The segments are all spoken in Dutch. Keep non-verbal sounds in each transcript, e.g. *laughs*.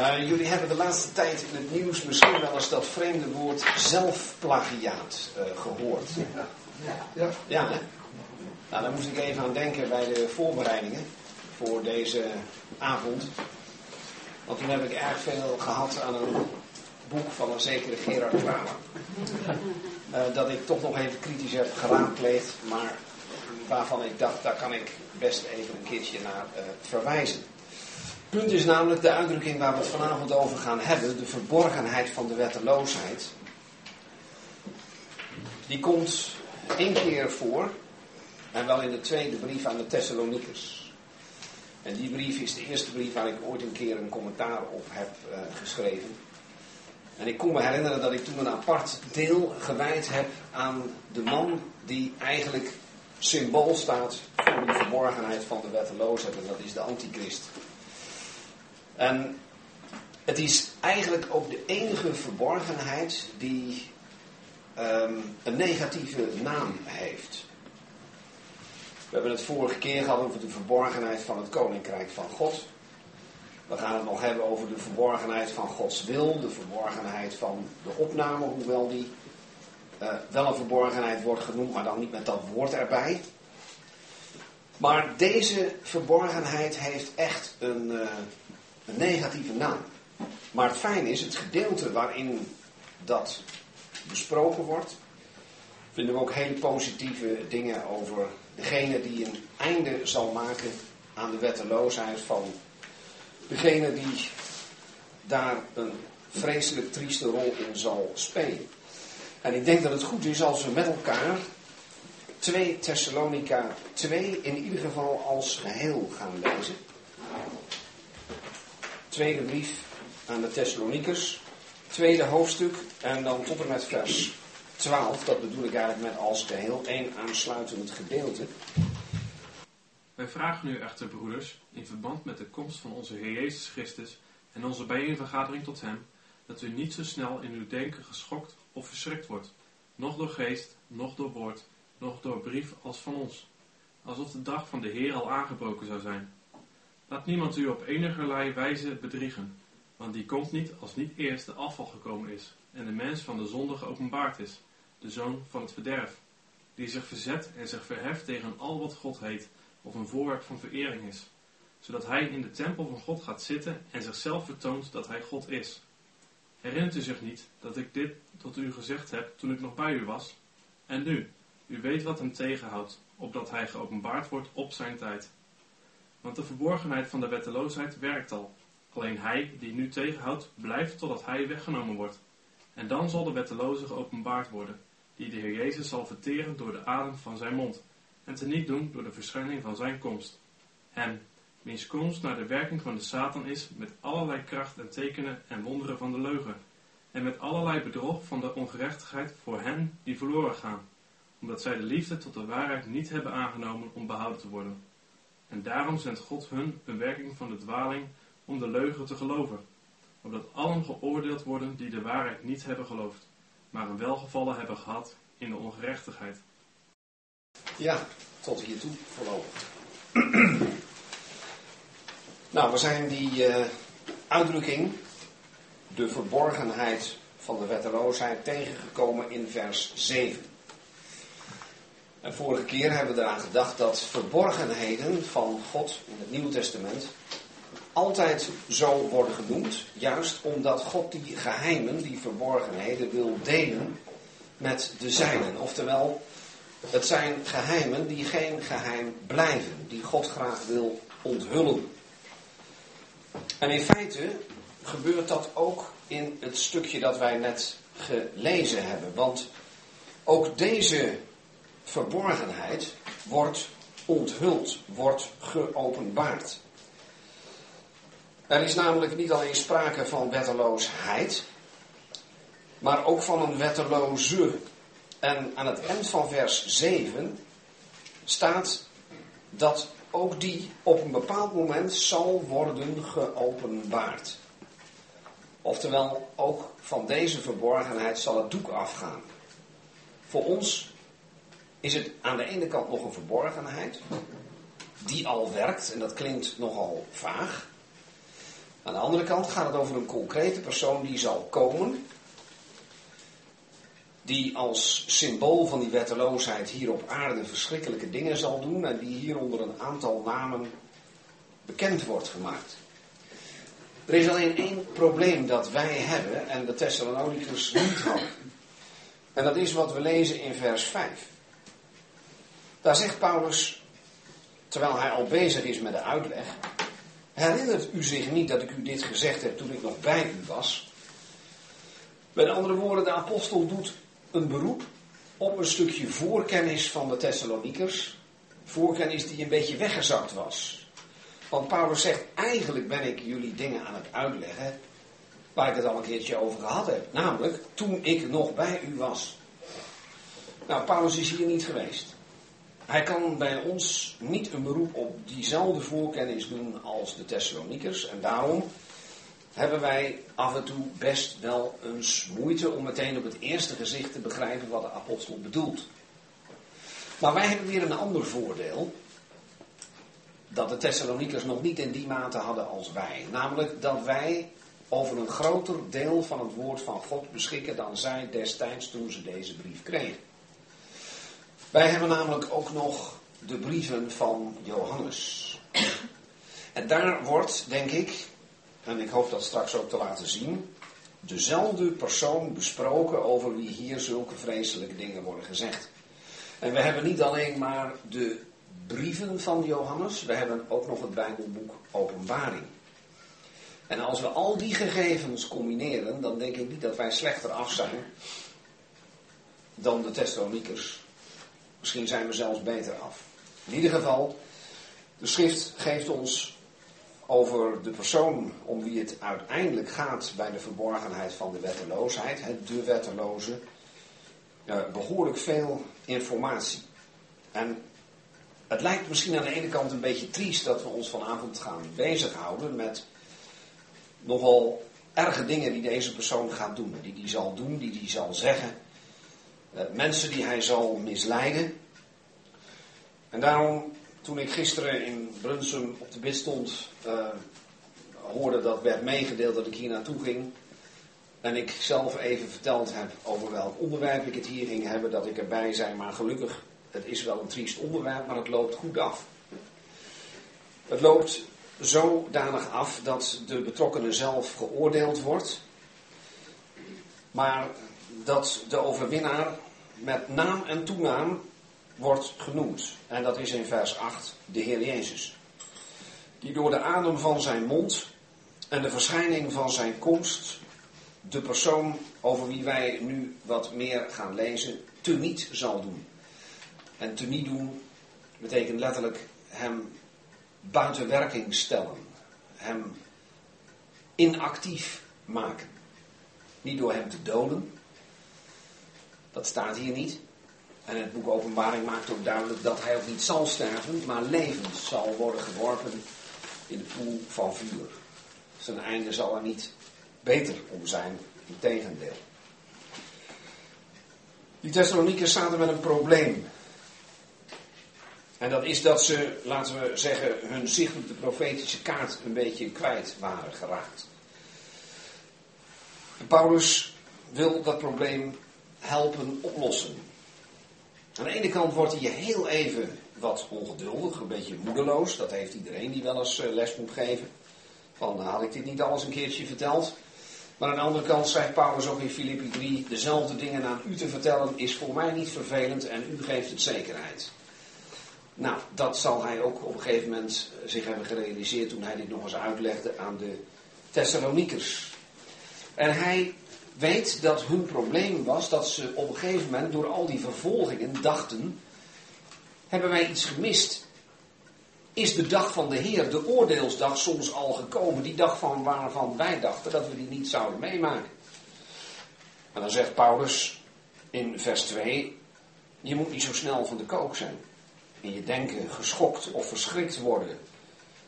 Uh, jullie hebben de laatste tijd in het nieuws misschien wel eens dat vreemde woord zelfplagiaat uh, gehoord. Ja. Ja. ja hè? Nou, daar moest ik even aan denken bij de voorbereidingen voor deze avond. Want toen heb ik erg veel gehad aan een boek van een zekere Gerard Kramer. Uh, *laughs* dat ik toch nog even kritisch heb geraadpleegd, maar waarvan ik dacht, daar kan ik best even een keertje naar verwijzen. Punt is namelijk de uitdrukking waar we het vanavond over gaan hebben, de verborgenheid van de wetteloosheid. Die komt één keer voor, en wel in de tweede brief aan de Thessalonikers. En die brief is de eerste brief waar ik ooit een keer een commentaar op heb uh, geschreven. En ik kon me herinneren dat ik toen een apart deel gewijd heb aan de man die eigenlijk symbool staat voor de verborgenheid van de wetteloosheid. En dat is de antichrist. En het is eigenlijk ook de enige verborgenheid die um, een negatieve naam heeft. We hebben het vorige keer gehad over de verborgenheid van het koninkrijk van God. We gaan het nog hebben over de verborgenheid van Gods wil, de verborgenheid van de opname, hoewel die uh, wel een verborgenheid wordt genoemd, maar dan niet met dat woord erbij. Maar deze verborgenheid heeft echt een, uh, een negatieve naam. Maar het fijne is, het gedeelte waarin dat besproken wordt, vinden we ook hele positieve dingen over degene die een einde zal maken aan de wetteloosheid van degene die daar een vreselijk trieste rol in zal spelen. En ik denk dat het goed is als we met elkaar 2 Thessalonica 2 in ieder geval als geheel gaan lezen. Tweede brief aan de Thessalonikers, tweede hoofdstuk en dan tot en met vers 12. Dat bedoel ik eigenlijk met als geheel één aansluitend gedeelte. Wij vragen u echter, broeders, in verband met de komst van onze Heer Jezus Christus en onze bijeenvergadering tot Hem, dat u niet zo snel in uw denken geschokt of verschrikt wordt, noch door geest, noch door woord, noch door brief als van ons, alsof de dag van de Heer al aangebroken zou zijn. Laat niemand u op enigerlei wijze bedriegen, want die komt niet als niet eerst de afval gekomen is en de mens van de zonde geopenbaard is, de zoon van het verderf, die zich verzet en zich verheft tegen al wat God heet of een voorwerp van verering is, zodat hij in de tempel van God gaat zitten en zichzelf vertoont dat hij God is. Herinnert u zich niet dat ik dit tot u gezegd heb toen ik nog bij u was? En nu, u weet wat hem tegenhoudt, opdat hij geopenbaard wordt op zijn tijd. Want de verborgenheid van de wetteloosheid werkt al. Alleen hij die nu tegenhoudt, blijft totdat hij weggenomen wordt. En dan zal de wetteloze geopenbaard worden, die de Heer Jezus zal verteren door de adem van zijn mond, en te niet doen door de verschijning van zijn komst. Hem, wiens komst naar de werking van de Satan is, met allerlei kracht en tekenen en wonderen van de leugen, en met allerlei bedrog van de ongerechtigheid voor hen die verloren gaan, omdat zij de liefde tot de waarheid niet hebben aangenomen om behouden te worden. En daarom zendt God hun een werking van de dwaling om de leugen te geloven, opdat allen geoordeeld worden die de waarheid niet hebben geloofd, maar een welgevallen hebben gehad in de ongerechtigheid. Ja, tot hiertoe voorlopig. *clears throat* nou, we zijn die uh, uitdrukking, de verborgenheid van de wetteloosheid, tegengekomen in vers 7. En vorige keer hebben we eraan gedacht dat verborgenheden van God in het Nieuwe Testament altijd zo worden genoemd, juist omdat God die geheimen, die verborgenheden wil delen met de zijnen. Oftewel, het zijn geheimen die geen geheim blijven, die God graag wil onthullen. En in feite gebeurt dat ook in het stukje dat wij net gelezen hebben. Want ook deze verborgenheid wordt onthuld, wordt geopenbaard. Er is namelijk niet alleen sprake van wetteloosheid, maar ook van een wetteloze. En aan het eind van vers 7 staat dat ook die op een bepaald moment zal worden geopenbaard. Oftewel, ook van deze verborgenheid zal het doek afgaan. Voor ons is het aan de ene kant nog een verborgenheid, die al werkt, en dat klinkt nogal vaag. Aan de andere kant gaat het over een concrete persoon die zal komen, die als symbool van die wetteloosheid hier op aarde verschrikkelijke dingen zal doen en die hier onder een aantal namen bekend wordt gemaakt. Er is alleen één probleem dat wij hebben en de Thessalonicus niet hadden. En dat is wat we lezen in vers 5. Daar zegt Paulus, terwijl hij al bezig is met de uitleg, herinnert u zich niet dat ik u dit gezegd heb toen ik nog bij u was? Met andere woorden, de apostel doet een beroep op een stukje voorkennis van de Thessalonikers. Voorkennis die een beetje weggezakt was. Want Paulus zegt, eigenlijk ben ik jullie dingen aan het uitleggen waar ik het al een keertje over gehad heb. Namelijk, toen ik nog bij u was. Nou, Paulus is hier niet geweest. Hij kan bij ons niet een beroep op diezelfde voorkennis doen als de Thessalonikers. En daarom hebben wij af en toe best wel eens moeite om meteen op het eerste gezicht te begrijpen wat de apostel bedoelt. Maar wij hebben weer een ander voordeel. Dat de Thessalonikers nog niet in die mate hadden als wij. Namelijk dat wij over een groter deel van het woord van God beschikken dan zij destijds toen ze deze brief kregen. Wij hebben namelijk ook nog de brieven van Johannes. En daar wordt, denk ik, en ik hoop dat straks ook te laten zien, dezelfde persoon besproken over wie hier zulke vreselijke dingen worden gezegd. En we hebben niet alleen maar de brieven van Johannes, we hebben ook nog het Bijbelboek Openbaring. En als we al die gegevens combineren, dan denk ik niet dat wij slechter af zijn dan de Thessalonikers. Misschien zijn we zelfs beter af. In ieder geval, de schrift geeft ons over de persoon om wie het uiteindelijk gaat bij de verborgenheid van de wetteloosheid, het de wetteloze, behoorlijk veel informatie. En het lijkt misschien aan de ene kant een beetje triest dat we ons vanavond gaan bezighouden met nogal erge dingen die deze persoon gaat doen, die hij zal doen, die hij zal zeggen. Eh, mensen die hij zal misleiden. En daarom, toen ik gisteren in Brunsum op de bid stond, uh, hoorde dat werd meegedeeld dat ik hier naartoe ging. En ik zelf even verteld heb over welk onderwerp ik het hier ging hebben, dat ik erbij zei. Maar gelukkig, het is wel een triest onderwerp, maar het loopt goed af. Het loopt zodanig af dat de betrokkenen zelf geoordeeld wordt. Maar dat de overwinnaar met naam en toenaam wordt genoemd. En dat is in vers 8 de Heer Jezus. Die door de adem van zijn mond en de verschijning van zijn komst de persoon over wie wij nu wat meer gaan lezen, teniet zal doen. En teniet doen betekent letterlijk hem buiten werking stellen. Hem inactief maken. Niet door hem te doden. Dat staat hier niet. En het boek Openbaring maakt ook duidelijk dat hij ook niet zal sterven, maar levend zal worden geworpen in de poel van vuur. Zijn einde zal er niet beter om zijn, integendeel. Die Thessaloniekers zaten met een probleem. En dat is dat ze, laten we zeggen, hun zicht op de profetische kaart een beetje kwijt waren geraakt. Paulus wil dat probleem helpen oplossen. Aan de ene kant wordt hij heel even wat ongeduldig, een beetje moedeloos. Dat heeft iedereen die wel eens eh, les moet geven. Van, had ik dit niet alles een keertje verteld? Maar aan de andere kant zegt Paulus ook in Filippi 3, dezelfde dingen aan u te vertellen is voor mij niet vervelend en u geeft het zekerheid. Nou, dat zal hij ook op een gegeven moment zich hebben gerealiseerd toen hij dit nog eens uitlegde aan de Thessaloniekers. En hij weet dat hun probleem was dat ze op een gegeven moment door al die vervolgingen dachten, hebben wij iets gemist? Is de dag van de Heer, de oordeelsdag, soms al gekomen? Die dag van waarvan wij dachten dat we die niet zouden meemaken. En dan zegt Paulus in vers 2, je moet niet zo snel van de kook zijn in je denken geschokt of verschrikt worden.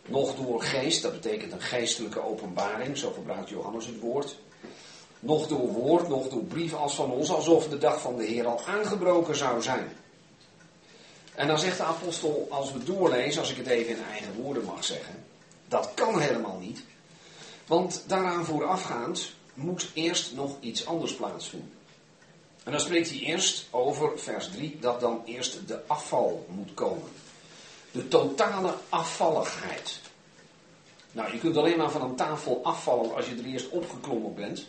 Nog door geest, dat betekent een geestelijke openbaring, zo gebruikt Johannes het woord. Nog door woord, nog door brief als van ons, alsof de dag van de Heer al aangebroken zou zijn. En dan zegt de apostel, als we doorlezen, als ik het even in eigen woorden mag zeggen, dat kan helemaal niet. Want daaraan voorafgaand moet eerst nog iets anders plaatsvinden. En dan spreekt hij eerst over vers 3 dat dan eerst de afval moet komen. De totale afvalligheid. Nou, je kunt alleen maar van een tafel afvallen als je er eerst opgeklommen bent.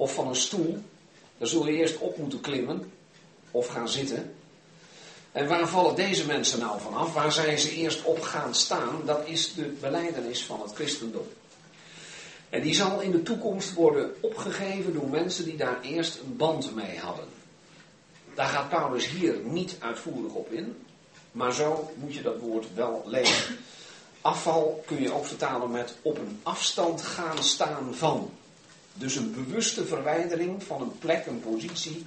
Of van een stoel. Dan zul je eerst op moeten klimmen of gaan zitten. En waar vallen deze mensen nou vanaf? Waar zijn ze eerst op gaan staan? Dat is de beleidenis van het christendom. En die zal in de toekomst worden opgegeven door mensen die daar eerst een band mee hadden. Daar gaat Paulus hier niet uitvoerig op in, maar zo moet je dat woord wel lezen. Afval kun je ook vertalen met op een afstand gaan staan van. Dus een bewuste verwijdering van een plek, een positie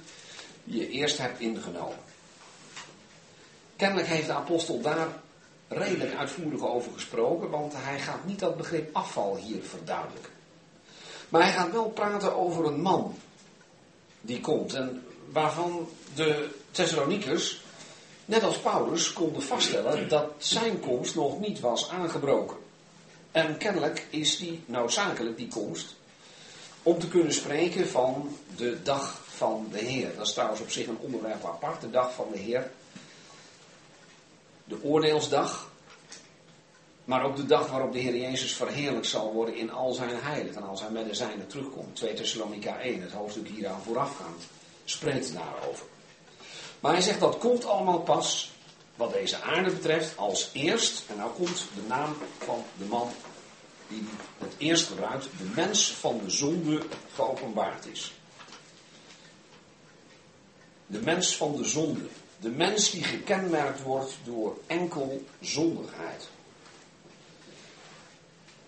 die je eerst hebt ingenomen. Kennelijk heeft de apostel daar redelijk uitvoerig over gesproken, want hij gaat niet dat begrip afval hier verduidelijken. Maar hij gaat wel praten over een man die komt en waarvan de Thessalonikers, net als Paulus, konden vaststellen dat zijn komst nog niet was aangebroken. En kennelijk is die noodzakelijk, die komst, om te kunnen spreken van de dag van de Heer. Dat is trouwens op zich een onderwerp apart, de dag van de Heer. De oordeelsdag, maar ook de dag waarop de Heer Jezus verheerlijk zal worden in al zijn heiligen. En als hij met de zijnen terugkomt. 2 Thessalonica 1, het hoofdstuk hieraan voorafgaand, spreekt daarover. Maar hij zegt dat komt allemaal pas, wat deze aarde betreft, als eerst. En nou komt de naam van de man die het eerst gebruikt. De mens van de zonde geopenbaard is. De mens van de zonde. De mens die gekenmerkt wordt door enkel zondigheid.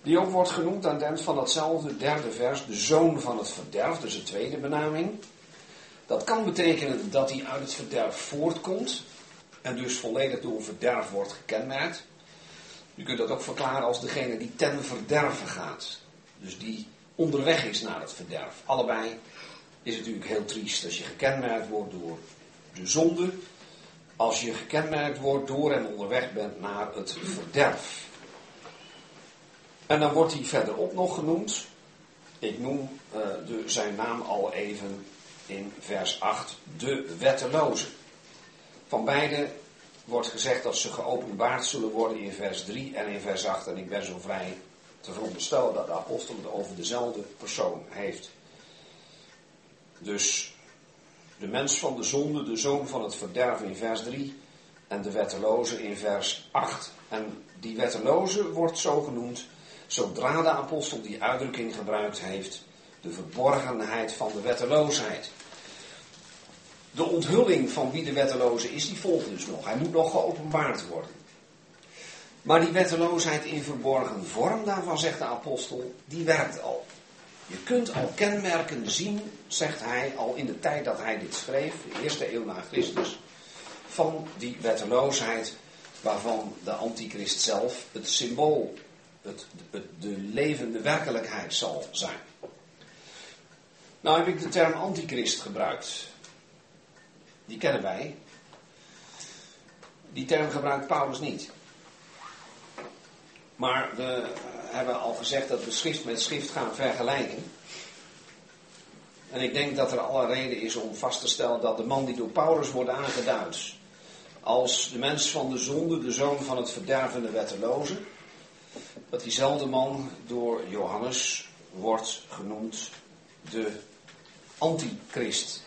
Die ook wordt genoemd aan het van datzelfde derde vers, de zoon van het verderf, dus de tweede benaming. Dat kan betekenen dat hij uit het verderf voortkomt en dus volledig door verderf wordt gekenmerkt. Je kunt dat ook verklaren als degene die ten verderven gaat. Dus die onderweg is naar het verderf. Allebei is het natuurlijk heel triest als je gekenmerkt wordt door de zonde. Als je gekenmerkt wordt door en onderweg bent naar het verderf. En dan wordt hij verderop nog genoemd. Ik noem uh, de, zijn naam al even in vers 8. De wetteloze. Van beide wordt gezegd dat ze geopenbaard zullen worden in vers 3 en in vers 8. En ik ben zo vrij te veronderstellen dat de apostel het over dezelfde persoon heeft. Dus de mens van de zonde, de zoon van het verderf in vers 3 en de wetteloze in vers 8. En die wetteloze wordt zo genoemd zodra de apostel die uitdrukking gebruikt heeft, de verborgenheid van de wetteloosheid. De onthulling van wie de wetteloze is, die volgt dus nog. Hij moet nog geopenbaard worden. Maar die wetteloosheid in verborgen vorm, daarvan zegt de apostel, die werkt al. Je kunt al kenmerken zien, zegt hij, al in de tijd dat hij dit schreef, de eerste eeuw na Christus, van die wetteloosheid waarvan de antichrist zelf het symbool het, de levende werkelijkheid zal zijn. Nou heb ik de term antichrist gebruikt. Die kennen wij. Die term gebruikt Paulus niet. Maar we hebben al gezegd dat we schrift met schrift gaan vergelijken. En ik denk dat er alle reden is om vast te stellen dat de man die door Paulus wordt aangeduid als de mens van de zonde, de zoon van het verdervende wetteloze, dat diezelfde man door Johannes wordt genoemd de antichrist.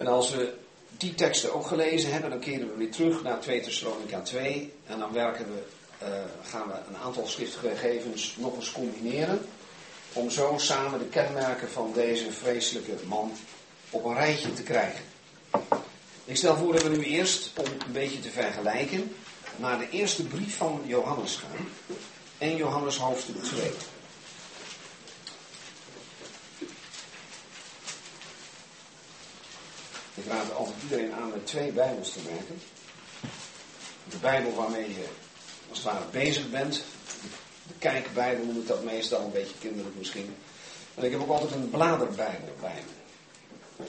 En als we die teksten ook gelezen hebben, dan keren we weer terug naar 2 Thessalonica 2 en dan werken we, uh, gaan we een aantal schriftgegevens nog eens combineren om zo samen de kenmerken van deze vreselijke man op een rijtje te krijgen. Ik stel voor dat we nu eerst, om een beetje te vergelijken, naar de eerste brief van Johannes gaan. 1 Johannes hoofdstuk 2. Ik raad altijd iedereen aan met twee Bijbels te werken. De Bijbel waarmee je als het ware bezig bent. De kijkbijbel noem ik dat meestal, een beetje kinderlijk misschien. En ik heb ook altijd een bladerbijbel bij me.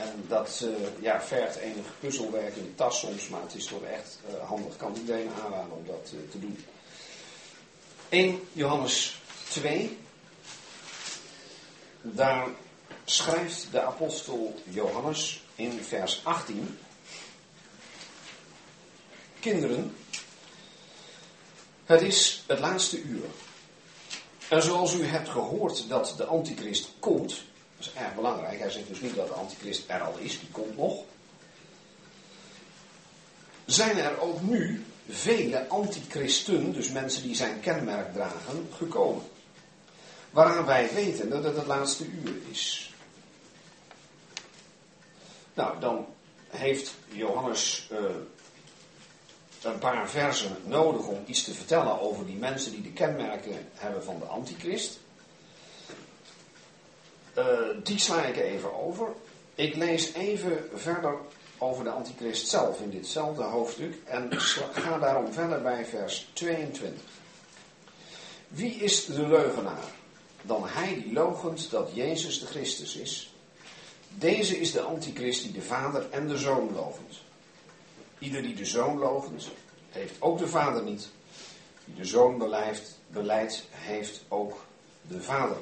En dat uh, ja, vergt enig puzzelwerk in de tas soms, maar het is toch echt uh, handig. Kan iedereen aanraden om dat uh, te doen. 1 Johannes 2. Daar schrijft de apostel Johannes in vers 18. Kinderen, het is het laatste uur. En zoals u hebt gehoord dat de antichrist komt, dat is erg belangrijk. Hij zegt dus niet dat de antichrist er al is, die komt nog. Zijn er ook nu vele antichristen, dus mensen die zijn kenmerk dragen, gekomen. Waaraan wij weten dat het het laatste uur is. Nou, dan heeft Johannes uh, een paar versen nodig om iets te vertellen over die mensen die de kenmerken hebben van de antichrist. Uh, die sla ik even over. Ik lees even verder over de antichrist zelf in ditzelfde hoofdstuk en ga daarom verder bij vers 22. Wie is de leugenaar? Dan hij die logent dat Jezus de Christus is. Deze is de antichrist die de vader en de zoon logent. Ieder die de zoon logent, heeft ook de vader niet. Die de zoon beleidt, beleidt heeft ook de vader.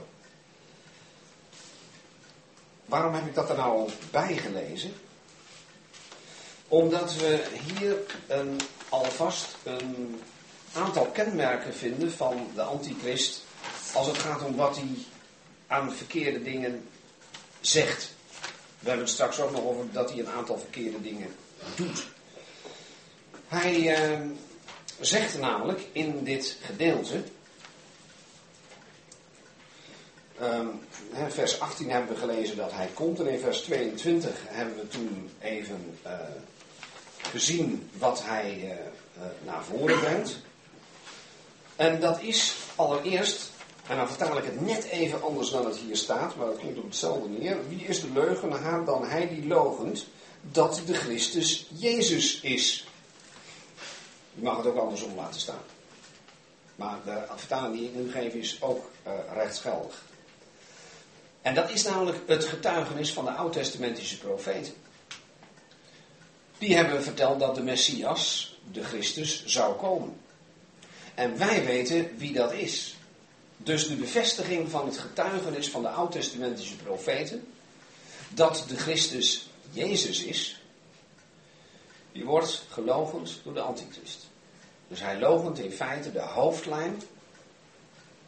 Waarom heb ik dat er nou bij gelezen? Omdat we hier een, alvast een aantal kenmerken vinden van de antichrist als het gaat om wat hij aan verkeerde dingen zegt. We hebben het straks ook nog over dat hij een aantal verkeerde dingen doet. Hij eh, zegt namelijk in dit gedeelte, um, vers 18 hebben we gelezen dat hij komt en in vers 22 hebben we toen even uh, gezien wat hij uh, uh, naar voren brengt. En dat is allereerst, en dan vertaal ik het net even anders dan het hier staat, maar het komt op hetzelfde neer. Wie is de leugenaar dan hij die logent dat de Christus Jezus is? Je mag het ook andersom laten staan. Maar de vertaling die ik nu geef is ook uh, rechtsgeldig. En dat is namelijk het getuigenis van de oud-testamentische profeten. Die hebben verteld dat de Messias, de Christus, zou komen. En wij weten wie dat is. Dus de bevestiging van het getuigenis van de oud-testamentische profeten, dat de Christus Jezus is, die wordt gelogend door de antichrist. Dus hij logent in feite de hoofdlijn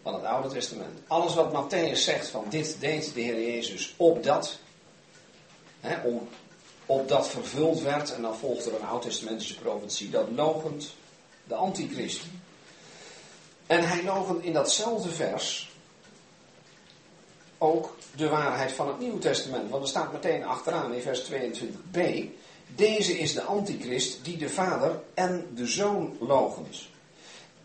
van het Oude Testament. Alles wat Matthäus zegt van dit deed de Heer Jezus opdat, hè, om, opdat vervuld werd, en dan volgt er een oud-testamentische profetie, dat logent de antichrist. En hij logent in datzelfde vers ook de waarheid van het Nieuwe Testament. Want er staat meteen achteraan in vers 22b. Deze is de antichrist die de vader en de zoon logent.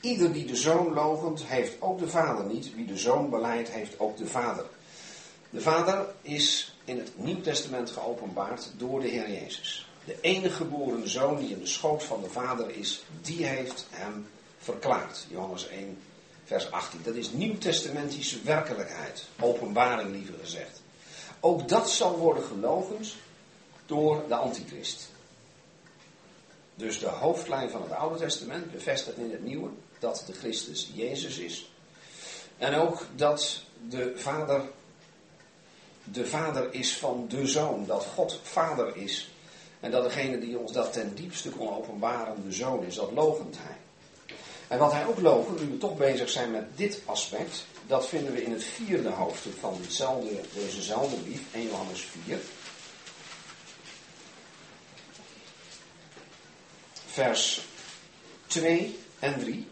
Ieder die de zoon logent, heeft ook de vader niet. Wie de zoon beleidt, heeft ook de vader. De vader is in het Nieuw Testament geopenbaard door de Heer Jezus. De enige geboren zoon die in de schoot van de vader is, die heeft hem verklaard. Johannes 1, vers 18. Dat is nieuwtestamentische werkelijkheid. Openbaring liever gezegd. Ook dat zal worden gelogend door de antichrist. Dus de hoofdlijn van het Oude Testament bevestigt in het Nieuwe dat de Christus Jezus is. En ook dat de Vader de Vader is van de Zoon, dat God Vader is. En dat degene die ons dat ten diepste kon openbaren de Zoon is, dat logent hij. En wat hij ook logen, nu we toch bezig zijn met dit aspect, dat vinden we in het vierde hoofdstuk van dezezelfde brief, 1 Johannes 4. Vers 2 en 3.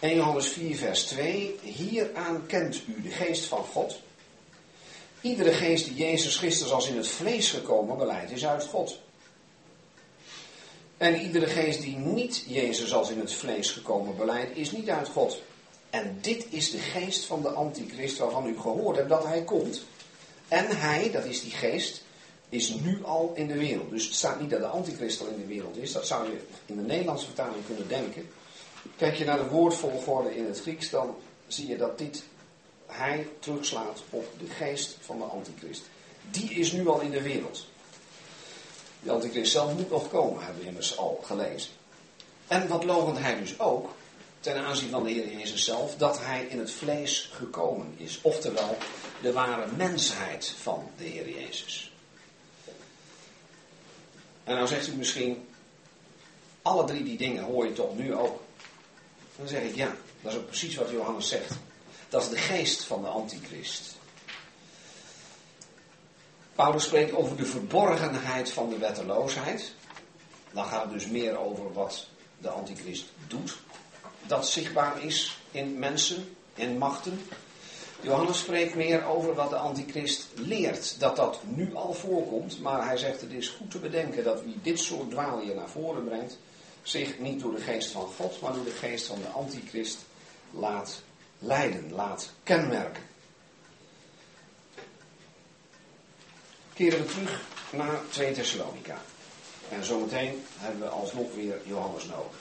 1 Johannes 4, vers 2. Hieraan kent u de geest van God. Iedere geest die Jezus Christus als in het vlees gekomen beleidt, is uit God. En iedere geest die niet Jezus als in het vlees gekomen beleidt, is niet uit God. En dit is de geest van de antichrist waarvan u gehoord hebt dat hij komt. En hij, dat is die geest, is nu al in de wereld. Dus het staat niet dat de antichrist al in de wereld is. Dat zou je in de Nederlandse vertaling kunnen denken. Kijk je naar de woordvolgorde in het Grieks, dan zie je dat dit hij terugslaat op de geest van de antichrist. Die is nu al in de wereld. De antichrist zelf moet nog komen, hebben we immers al gelezen. En wat logent hij dus ook? ten aanzien van de Heer Jezus zelf dat hij in het vlees gekomen is. Oftewel, de ware mensheid van de Heer Jezus. En nou zegt u misschien, alle drie die dingen hoor je toch nu ook. Dan zeg ik ja, dat is ook precies wat Johannes zegt. Dat is de geest van de antichrist. Paulus spreekt over de verborgenheid van de wetteloosheid. Dan gaat het dus meer over wat de antichrist doet. Dat zichtbaar is in mensen, in machten. Johannes spreekt meer over wat de antichrist leert. Dat dat nu al voorkomt. Maar hij zegt het is goed te bedenken dat wie dit soort dwaalien naar voren brengt. Zich niet door de geest van God, maar door de geest van de antichrist laat leiden, laat kenmerken. Keren we terug naar 2 Thessalonica. En zometeen hebben we alsnog weer Johannes nodig.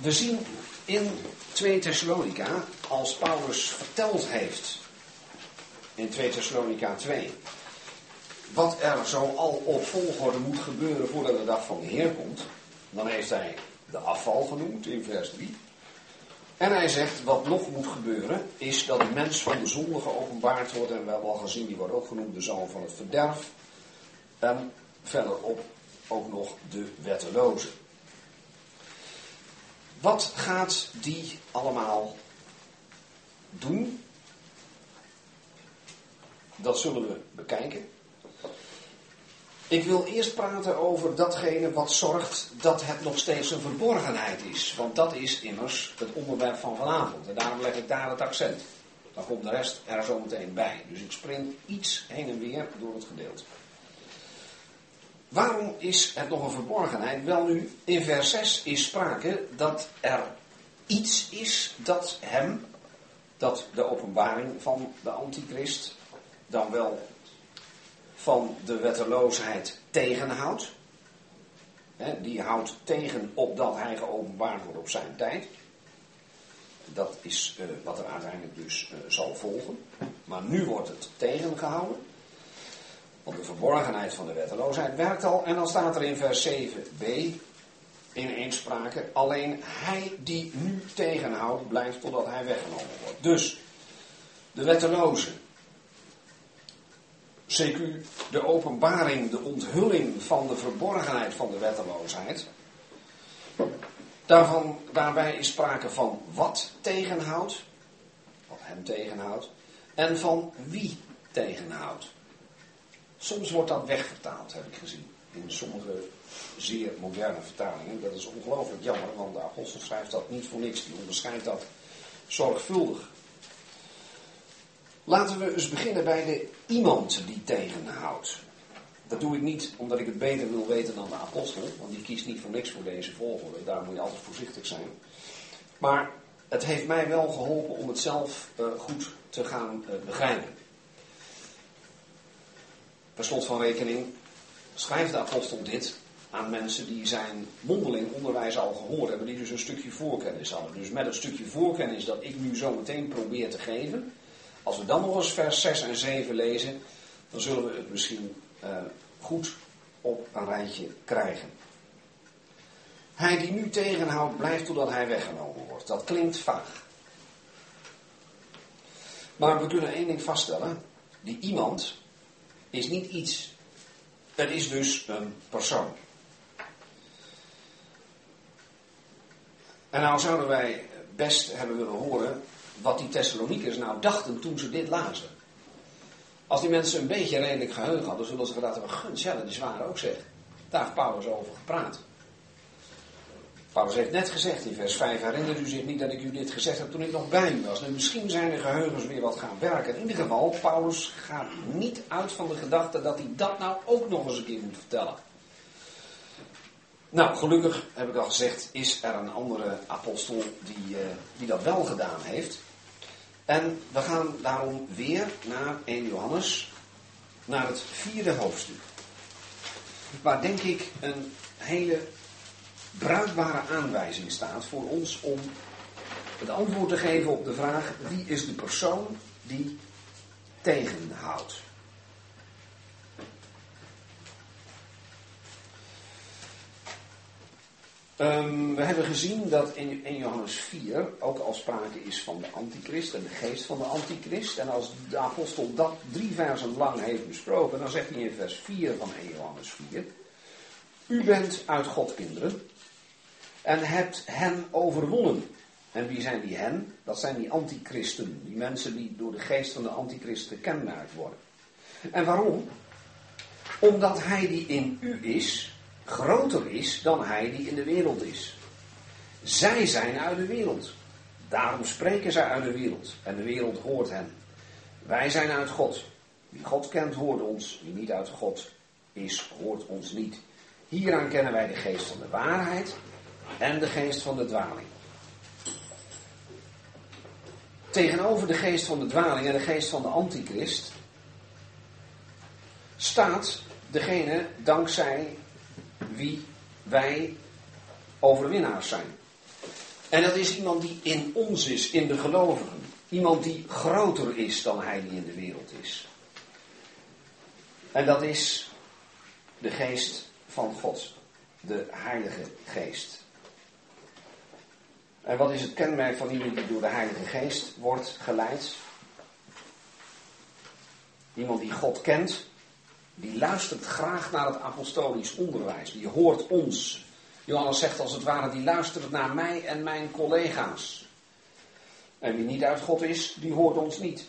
We zien in 2 Thessalonica, als Paulus verteld heeft in 2 Thessalonica 2, wat er zo al op volgorde moet gebeuren voordat de dag van de Heer komt, dan heeft hij de afval genoemd in vers 3. En hij zegt, wat nog moet gebeuren, is dat de mens van de zonde geopenbaard wordt. En we hebben al gezien, die wordt ook genoemd de zoon van het verderf. En verderop ook nog de wetteloze. Wat gaat die allemaal doen? Dat zullen we bekijken. Ik wil eerst praten over datgene wat zorgt dat het nog steeds een verborgenheid is. Want dat is immers het onderwerp van vanavond. En daarom leg ik daar het accent. Dan komt de rest er zo meteen bij. Dus ik spring iets heen en weer door het gedeelte. Waarom is het nog een verborgenheid? Wel nu, in vers 6 is sprake dat er iets is dat hem, dat de openbaring van de antichrist, dan wel van de wetteloosheid tegenhoudt. die houdt tegen opdat hij geopenbaard wordt op zijn tijd. Dat is uh, wat er uiteindelijk dus uh, zal volgen. Maar nu wordt het tegengehouden. Want de verborgenheid van de wetteloosheid werkt al. En dan staat er in vers 7b in eensprake. Alleen hij die nu tegenhoudt, blijft totdat hij weggenomen wordt. Dus de wetteloze. CQ, de openbaring, de onthulling van de verborgenheid van de wetteloosheid. Daarvan, daarbij is sprake van wat tegenhoudt, wat hem tegenhoudt, en van wie tegenhoudt. Soms wordt dat wegvertaald, heb ik gezien. In sommige zeer moderne vertalingen. Dat is ongelooflijk jammer, want de apostel schrijft dat niet voor niks. Die onderscheidt dat zorgvuldig. Laten we eens beginnen bij de iemand die tegenhoudt. Dat doe ik niet omdat ik het beter wil weten dan de apostel, want die kiest niet voor niks voor deze volgorde. Daar moet je altijd voorzichtig zijn. Maar het heeft mij wel geholpen om het zelf uh, goed te gaan uh, begrijpen. Per slot van rekening schrijft de apostel dit aan mensen die zijn mondeling onderwijs al gehoord hebben, die dus een stukje voorkennis hadden. Dus met het stukje voorkennis dat ik nu zo meteen probeer te geven, als we dan nog eens vers 6 en 7 lezen, dan zullen we het misschien uh, goed op een rijtje krijgen. Hij die nu tegenhoudt, blijft totdat hij weggenomen wordt. Dat klinkt vaag. Maar we kunnen één ding vaststellen. Die iemand is niet iets. Het is dus een persoon. En nou zouden wij best hebben willen horen wat die Thessaloniekers nou dachten toen ze dit lazen. Als die mensen een beetje redelijk geheugen hadden, zullen ze gedacht hebben, gun, ja, dat is ook zeg. Daar heeft Paulus over gepraat. Paulus heeft net gezegd in vers 5, herinnert u zich niet dat ik u dit gezegd heb toen ik nog bij u was. Nu, misschien zijn de geheugens weer wat gaan werken. In ieder geval, Paulus gaat niet uit van de gedachte dat hij dat nou ook nog eens een keer moet vertellen. Nou, gelukkig, heb ik al gezegd, is er een andere apostel die, uh, die dat wel gedaan heeft. En we gaan daarom weer naar 1 Johannes, naar het vierde hoofdstuk. Waar denk ik een hele bruikbare aanwijzing staat voor ons om het antwoord te geven op de vraag wie is de persoon die tegenhoudt. Ehm, we hebben gezien dat in, in Johannes 4 ook al sprake is van de antichrist en de geest van de antichrist. En als de apostel dat drie versen lang heeft besproken, dan zegt hij in vers 4 van 1 Johannes 4. U bent uit God kinderen en hebt hen overwonnen. En wie zijn die hen? Dat zijn die antichristen. Die mensen die door de geest van de antichrist gekenmerkt worden. En waarom? Omdat hij die in u is, groter is dan hij die in de wereld is. Zij zijn uit de wereld. Daarom spreken zij uit de wereld. En de wereld hoort hen. Wij zijn uit God. Wie God kent, hoort ons. Wie niet uit God is, hoort ons niet. Hieraan kennen wij de geest van de waarheid en de geest van de dwaling. Tegenover de geest van de dwaling en de geest van de antichrist staat degene dankzij wie wij overwinnaars zijn. En dat is iemand die in ons is, in de gelovigen. Iemand die groter is dan hij die in de wereld is. En dat is de geest van God, de Heilige Geest. En wat is het kenmerk van iemand die door de Heilige Geest wordt geleid? Iemand die God kent, die luistert graag naar het apostolisch onderwijs. Die hoort ons. Johannes zegt als het ware, die luistert naar mij en mijn collega's. En wie niet uit God is, die hoort ons niet.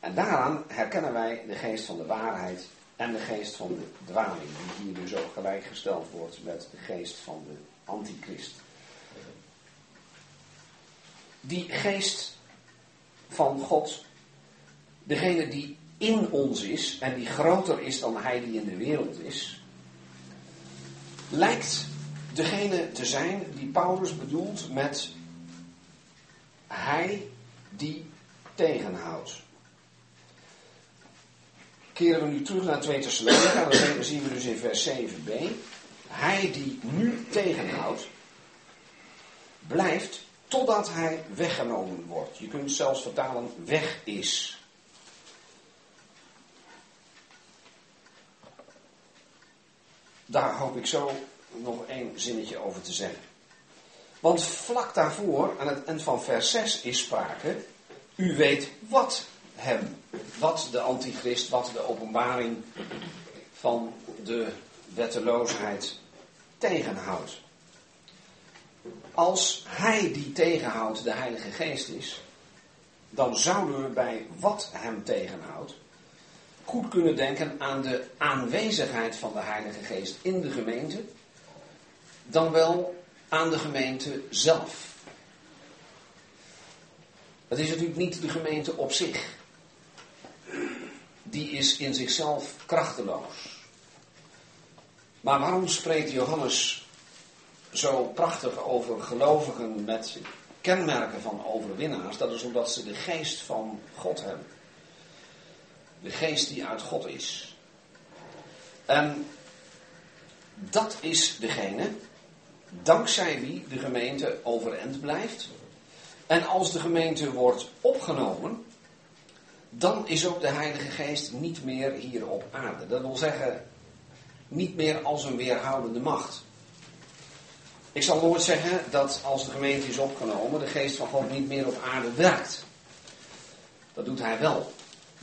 En daaraan herkennen wij de geest van de waarheid en de geest van de dwaling, die hier dus ook gelijkgesteld wordt met de geest van de antichrist. Die geest van God, degene die in ons is en die groter is dan hij die in de wereld is, lijkt degene te zijn die Paulus bedoelt met hij die tegenhoudt. Keren we nu terug naar 2 Thessalonica, dan zien we dus in vers 7b. Hij die nu tegenhoudt, blijft totdat hij weggenomen wordt. Je kunt zelfs vertalen weg is. Daar hoop ik zo nog één zinnetje over te zeggen. Want vlak daarvoor, aan het eind van vers 6, is sprake. U weet wat hem, wat de antichrist, wat de openbaring van de wetteloosheid tegenhoudt. Als hij die tegenhoudt de Heilige Geest is, dan zouden we bij wat hem tegenhoudt goed kunnen denken aan de aanwezigheid van de Heilige Geest in de gemeente, dan wel aan de gemeente zelf. Het is natuurlijk niet de gemeente op zich. Die is in zichzelf krachteloos. Maar waarom spreekt Johannes zo prachtig over gelovigen met kenmerken van overwinnaars? Dat is omdat ze de geest van God hebben. De geest die uit God is. En dat is degene, dankzij wie de gemeente overeind blijft. En als de gemeente wordt opgenomen, dan is ook de Heilige Geest niet meer hier op aarde. Dat wil zeggen, niet meer als een weerhoudende macht. Ik zal nooit zeggen dat als de gemeente is opgenomen, de geest van God niet meer op aarde werkt. Dat doet hij wel.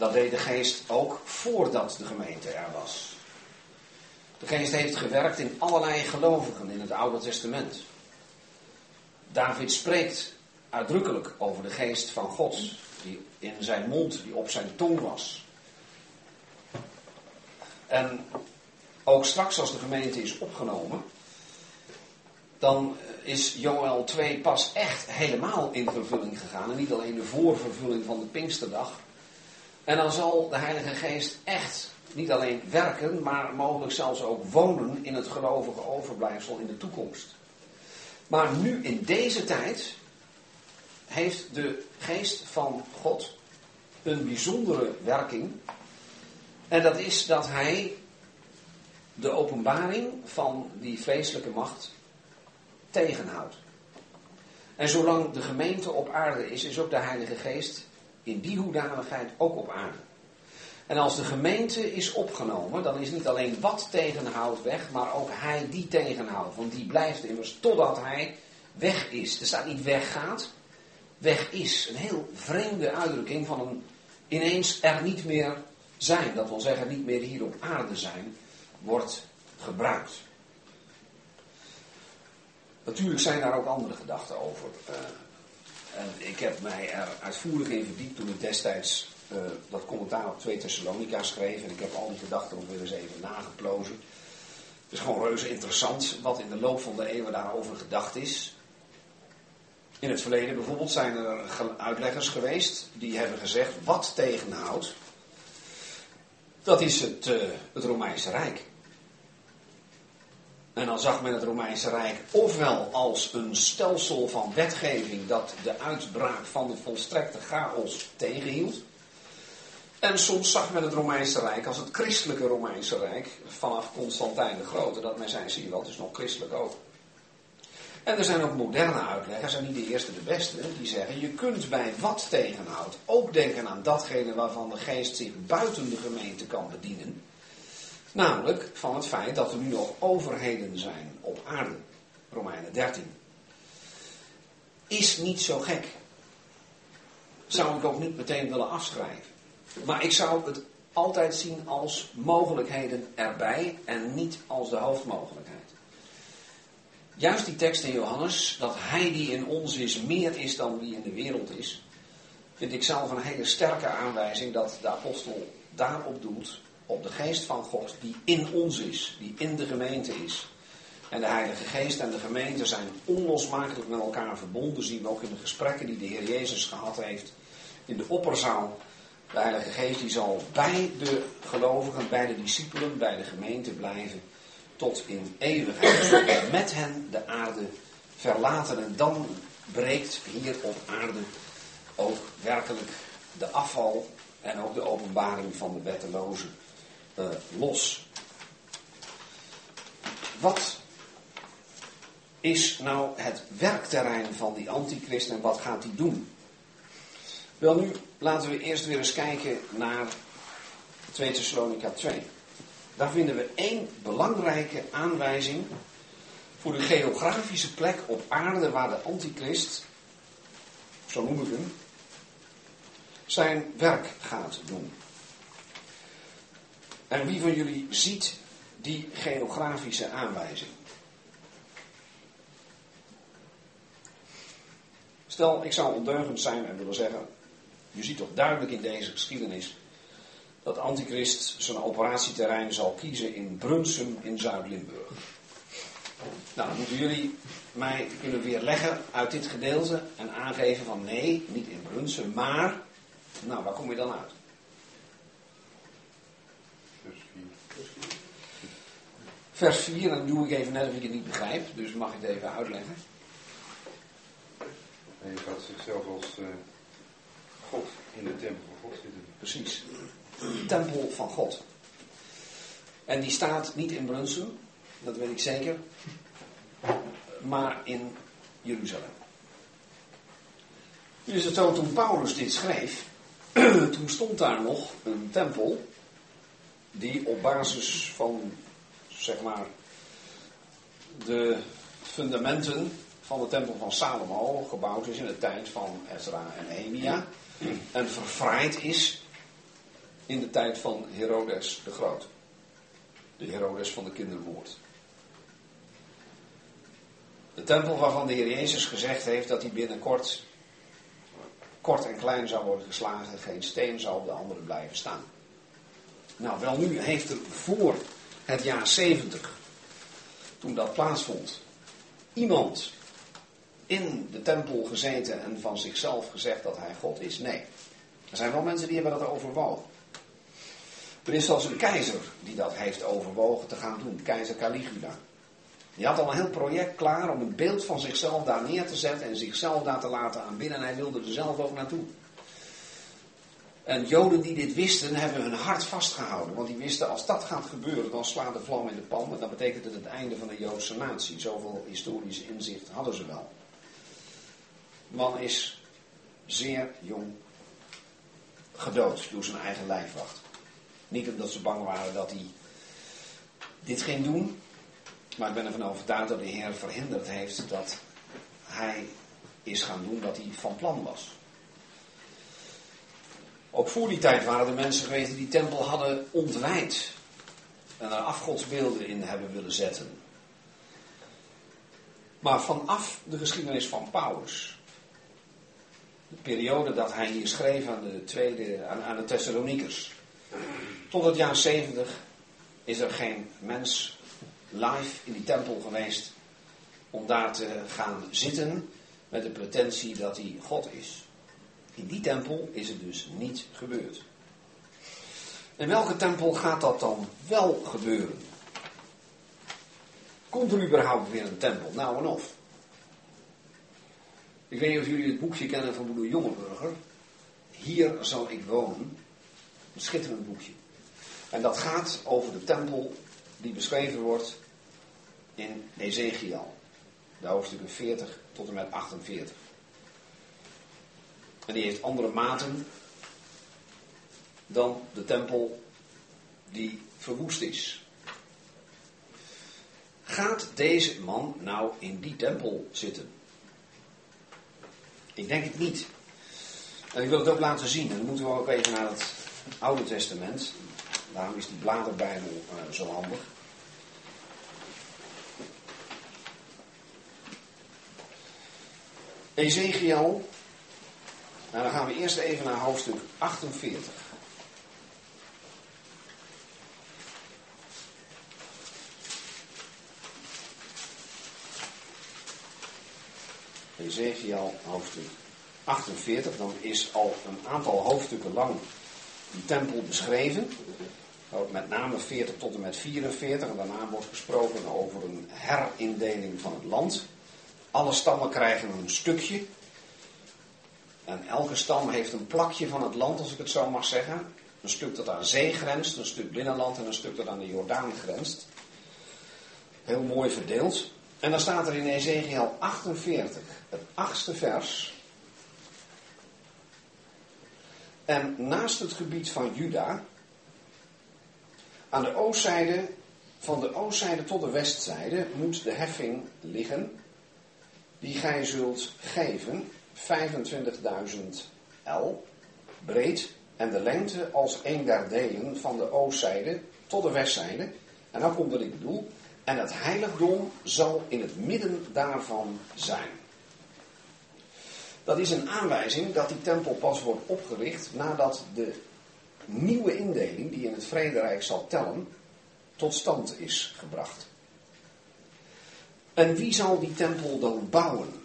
Dat deed de geest ook voordat de gemeente er was. De geest heeft gewerkt in allerlei gelovigen in het Oude Testament. David spreekt uitdrukkelijk over de geest van God, die in zijn mond, die op zijn tong was. En ook straks als de gemeente is opgenomen, dan is Joel 2 pas echt helemaal in vervulling gegaan. En niet alleen de voorvervulling van de Pinksterdag. En dan zal de Heilige Geest echt niet alleen werken, maar mogelijk zelfs ook wonen in het gelovige overblijfsel in de toekomst. Maar nu in deze tijd heeft de geest van God een bijzondere werking. En dat is dat hij de openbaring van die vreselijke macht tegenhoudt. En zolang de gemeente op aarde is, is ook de Heilige Geest in die hoedanigheid ook op aarde. En als de gemeente is opgenomen, dan is niet alleen wat tegenhoudt weg, maar ook hij die tegenhoudt. Want die blijft immers totdat hij weg is. Er staat niet weggaat, weg is. Een heel vreemde uitdrukking van een ineens er niet meer zijn. Dat wil zeggen niet meer hier op aarde zijn, wordt gebruikt. Natuurlijk zijn daar ook andere gedachten over. Ik heb mij er uitvoerig in verdiept toen ik destijds uh, dat commentaar op 2 Thessalonica schreef. En ik heb al die gedachten nog weer eens even nageplozen. Het is gewoon reuze interessant wat in de loop van de eeuwen daarover gedacht is. In het verleden bijvoorbeeld zijn er uitleggers geweest die hebben gezegd wat tegenhoudt. Dat is het, uh, het Romeinse Rijk. En dan zag men het Romeinse Rijk ofwel als een stelsel van wetgeving dat de uitbraak van de volstrekte chaos tegenhield. En soms zag men het Romeinse Rijk als het christelijke Romeinse Rijk vanaf Constantijn de Grote. Dat men zei, zie je wel, het is nog christelijk ook. En er zijn ook moderne uitleggers, en niet de eerste de beste, die zeggen: je kunt bij wat tegenhoudt ook denken aan datgene waarvan de geest zich buiten de gemeente kan bedienen. Namelijk van het feit dat er nu nog overheden zijn op aarde. Romeinen 13. Is niet zo gek. Zou ik ook niet meteen willen afschrijven. Maar ik zou het altijd zien als mogelijkheden erbij en niet als de hoofdmogelijkheid. Juist die tekst in Johannes, dat hij die in ons is meer is dan wie in de wereld is, vind ik zelf een hele sterke aanwijzing dat de apostel daarop doelt op de geest van God die in ons is, die in de gemeente is. En de Heilige Geest en de gemeente zijn onlosmakelijk met elkaar verbonden, zien we ook in de gesprekken die de Heer Jezus gehad heeft in de opperzaal. De Heilige Geest die zal bij de gelovigen, bij de discipelen, bij de gemeente blijven tot in eeuwigheid. Met hen de aarde verlaten en dan breekt hier op aarde ook werkelijk de afval en ook de openbaring van de wettelozen uh, los. Wat is nou het werkterrein van die antichrist en wat gaat hij doen? Wel nu, laten we eerst weer eens kijken naar 2 Thessalonica 2. Daar vinden we één belangrijke aanwijzing voor de geografische plek op aarde waar de antichrist, zo noem ik hem, zijn werk gaat doen. En wie van jullie ziet die geografische aanwijzing? Stel, ik zou ondeugend zijn en willen zeggen, je ziet toch duidelijk in deze geschiedenis dat Antichrist zijn operatieterrein zal kiezen in Brunsum in Zuid-Limburg. Nou, dan moeten jullie mij kunnen weerleggen uit dit gedeelte en aangeven van nee, niet in Brunsum, maar, nou, waar kom je dan uit? Vers 4, dan doe ik even net of ik het niet begrijp, dus mag ik het even uitleggen. En je gaat zichzelf als uh, God in de tempel van God zitten. Precies, de tempel van God. En die staat niet in Brunsum, dat weet ik zeker, maar in Jeruzalem. Nu is het zo, toen Paulus dit schreef, *clears throat* toen stond daar nog een tempel die op basis van zeg maar, de fundamenten van de tempel van Salomo gebouwd is in de tijd van Ezra en Nehemia. En verfraaid is in de tijd van Herodes de Groot. De Herodes van de kindermoord. De tempel waarvan de Heer Jezus gezegd heeft dat hij binnenkort kort en klein zou worden geslagen, geen steen zal op de andere blijven staan. Nou, wel nu heeft er voor het jaar 70, toen dat plaatsvond, iemand in de tempel gezeten en van zichzelf gezegd dat hij God is? Nee. Er zijn wel mensen die hebben dat overwogen. Er is zelfs een keizer die dat heeft overwogen te gaan doen, keizer Caligula. Die had al een heel project klaar om een beeld van zichzelf daar neer te zetten en zichzelf daar te laten aanbidden en hij wilde er zelf ook naartoe. En Joden die dit wisten, hebben hun hart vastgehouden. Want die wisten, als dat gaat gebeuren, dan slaat de vlam in de pan. En dan betekent het het einde van de Joodse natie. Zoveel historisch inzicht hadden ze wel. Man is zeer jong gedood door zijn eigen lijfwacht. Niet omdat ze bang waren dat hij dit ging doen, maar ik ben ervan overtuigd dat de Heer verhinderd heeft dat hij is gaan doen wat hij van plan was. Ook voor die tijd waren er mensen geweest die die tempel hadden ontwijd en er afgodsbeelden in hebben willen zetten. Maar vanaf de geschiedenis van Paulus, de periode dat hij hier schreef aan de, tweede, aan, aan de Thessaloniekers, tot het jaar 70 is er geen mens live in die tempel geweest om daar te gaan zitten met de pretentie dat hij God is. In die tempel is het dus niet gebeurd. In welke tempel gaat dat dan wel gebeuren? Komt er überhaupt weer een tempel? Nou en of. Ik weet niet of jullie het boekje kennen van broeder Jongeburger. Hier zal ik wonen. Een schitterend boekje. En dat gaat over de tempel die beschreven wordt in Ezekiel. De hoofdstukken 40 tot en met 48. En die heeft andere maten dan de tempel die verwoest is. Gaat deze man nou in die tempel zitten? Ik denk het niet. En ik wil het ook laten zien. En dan moeten we ook even naar het Oude Testament. Daarom is die bladerbijbel uh, zo handig. Ezekiel. Nou, dan gaan we eerst even naar hoofdstuk 48. Ezekiel hoofdstuk 48, dan is al een aantal hoofdstukken lang die tempel beschreven. Met name 40 tot en met 44. En daarna wordt gesproken over een herindeling van het land. Alle stammen krijgen een stukje. En elke stam heeft een plakje van het land, als ik het zo mag zeggen. Een stuk dat aan zee grenst, een stuk binnenland en een stuk dat aan de Jordaan grenst. Heel mooi verdeeld. En dan staat er in Ezekiel 48, het achtste vers. En naast het gebied van Juda, aan de oostzijde, van de oostzijde tot de westzijde, moet de heffing liggen, die gij zult geven, 25.000 L breed en de lengte als een der delen van de oostzijde tot de westzijde. En dan komt wat ik bedoel. En het heiligdom zal in het midden daarvan zijn. Dat is een aanwijzing dat die tempel pas wordt opgericht nadat de nieuwe indeling die in het Vrederijk zal tellen, tot stand is gebracht. En wie zal die tempel dan bouwen?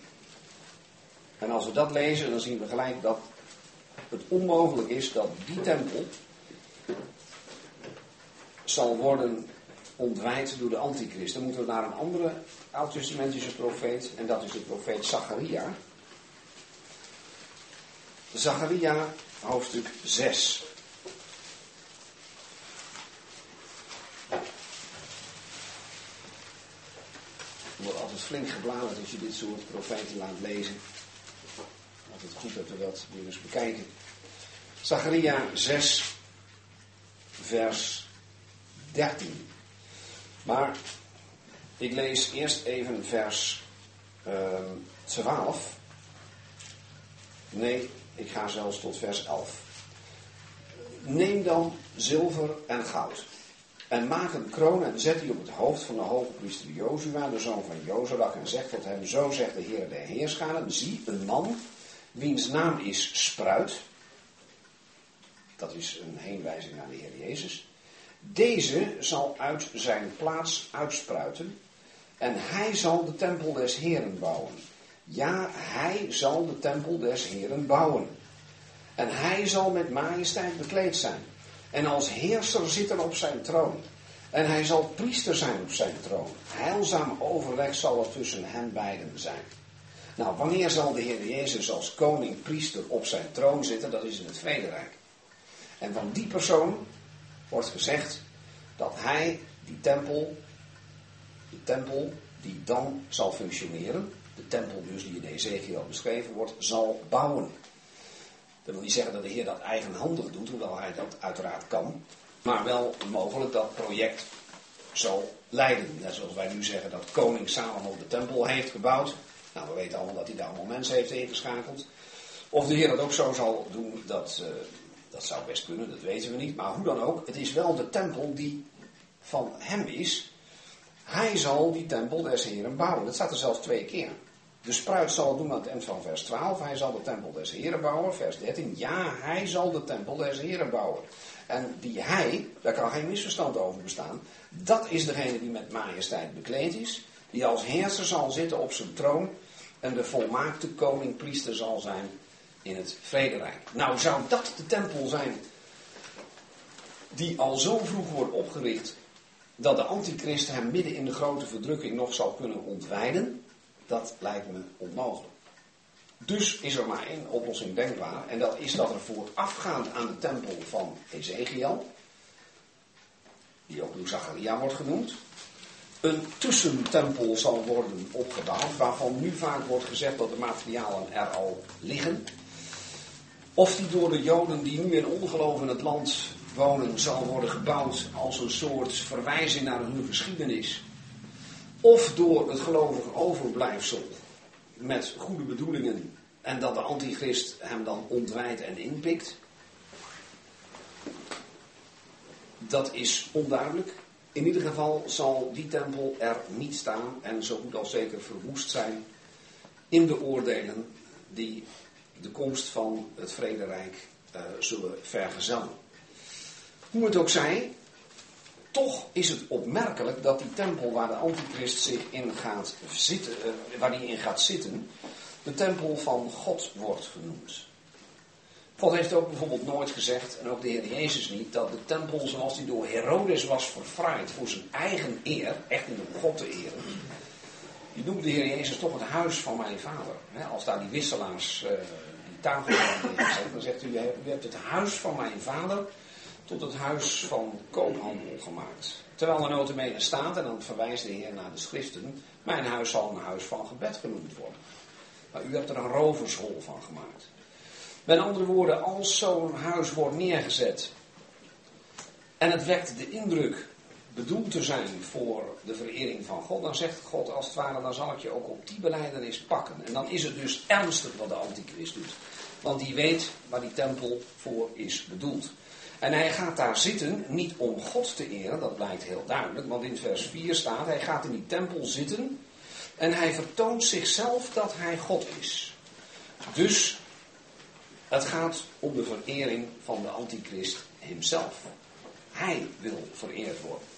En als we dat lezen, dan zien we gelijk dat het onmogelijk is dat die tempel zal worden ontwijd door de antichrist. Dan moeten we naar een andere oud-testamentische profeet, en dat is de profeet Zacharia. Zacharia, hoofdstuk 6. Er wordt altijd flink gebladerd als je dit soort profeten laat lezen. Altijd goed dat we dat weer eens bekijken. Zacharia 6, vers 13. Maar ik lees eerst even vers uh, ehm, 12. Nee, ik ga zelfs tot vers 11. Neem dan zilver en goud. En maak een kroon en zet die op het hoofd van de hoge priester Jozua, de zoon van Jozadak, en zegt tot hem, zo zegt de Heer der Heerscharen, zie een man, wiens naam is Spruit. Dat is een heenwijzing naar de Heer Jezus. Deze zal uit zijn plaats uitspruiten en hij zal de tempel des Heren bouwen. Ja, hij zal de tempel des Heren bouwen. En hij zal met majesteit bekleed zijn. En als heerser zitten op zijn troon. En hij zal priester zijn op zijn troon. Heilzaam overleg zal er tussen hen beiden zijn. Nou, wanneer zal de Heer Jezus als koning, priester op zijn troon zitten? Dat is in het vrederijk. En van die persoon wordt gezegd dat hij die tempel, de tempel die dan zal functioneren, de tempel dus die in Ezekiel beschreven wordt, zal bouwen. Dat wil niet zeggen dat de Heer dat eigenhandig doet, hoewel hij dat uiteraard kan. maar wel mogelijk dat project zal leiden. Net zoals wij nu zeggen dat koning Salomo de tempel heeft gebouwd. Nou, we weten allemaal dat hij daar allemaal mensen heeft ingeschakeld. Of de Heer dat ook zo zal doen, dat, uh, dat zou best kunnen, dat weten we niet. Maar hoe dan ook, het is wel de tempel die van hem is. Hij zal die tempel des Heren bouwen. Dat staat er zelfs twee keer. De spruit zal het doen aan het eind van vers 12. Hij zal de tempel des Heren bouwen. Vers 13. Ja, hij zal de tempel des Heren bouwen. En die hij, daar kan geen misverstand over bestaan. Dat is degene die met majesteit bekleed is. Die als heerser zal zitten op zijn troon. En de volmaakte koning-priester zal zijn in het vrederijk. Nou, zou dat de tempel zijn die al zo vroeg wordt opgericht dat de antichrist hem midden in de grote verdrukking nog zal kunnen ontwijden? Dat lijkt me onmogelijk. Dus is er maar één oplossing denkbaar. En dat is dat er voorafgaand aan de tempel van Ezekiel, die ook door Zacharia wordt genoemd, een tussentempel zal worden opgebouwd, waarvan nu vaak wordt gezegd dat de materialen er al liggen. Of die door de Joden die nu in ongeloof in het land wonen zal worden gebouwd als een soort verwijzing naar hun geschiedenis. Of door het gelovige overblijfsel met goede bedoelingen en dat de antichrist hem dan ontwijdt en inpikt. Dat is onduidelijk. In ieder geval zal die tempel er niet staan en zo goed als zeker verwoest zijn in de oordelen die de komst van het vrederijk uh, zullen vergezellen. Hoe het ook zij, toch is het opmerkelijk dat die tempel waar de antichrist zich in gaat zitten, uh, waar die in gaat zitten, de tempel van God wordt genoemd. God heeft ook bijvoorbeeld nooit gezegd, en ook de Heer Jezus niet, dat de tempel zoals die door Herodes was verfraaid voor zijn eigen eer, echt niet om God te eren, die noemde de Heer Jezus toch het huis van mijn vader. Als daar die wisselaars uh, die tafel neergezet, dan zegt u, u hebt het huis van mijn vader tot het huis van koophandel gemaakt. Terwijl er notabene staat, en dan verwijst de Heer naar de schriften, mijn huis zal een huis van gebed genoemd worden. Maar u hebt er een rovershol van gemaakt. Met andere woorden, als zo'n huis wordt neergezet en het wekt de indruk bedoeld te zijn voor de verering van God, dan zegt God als het ware, dan zal ik je ook op die beleidenis pakken. En dan is het dus ernstig wat de antichrist doet. Want die weet waar die tempel voor is bedoeld. En hij gaat daar zitten, niet om God te eren, dat blijkt heel duidelijk, want in vers 4 staat, hij gaat in die tempel zitten en hij vertoont zichzelf dat hij God is. Dus het gaat om de verering van de antichrist hemzelf. Hij wil vereerd worden.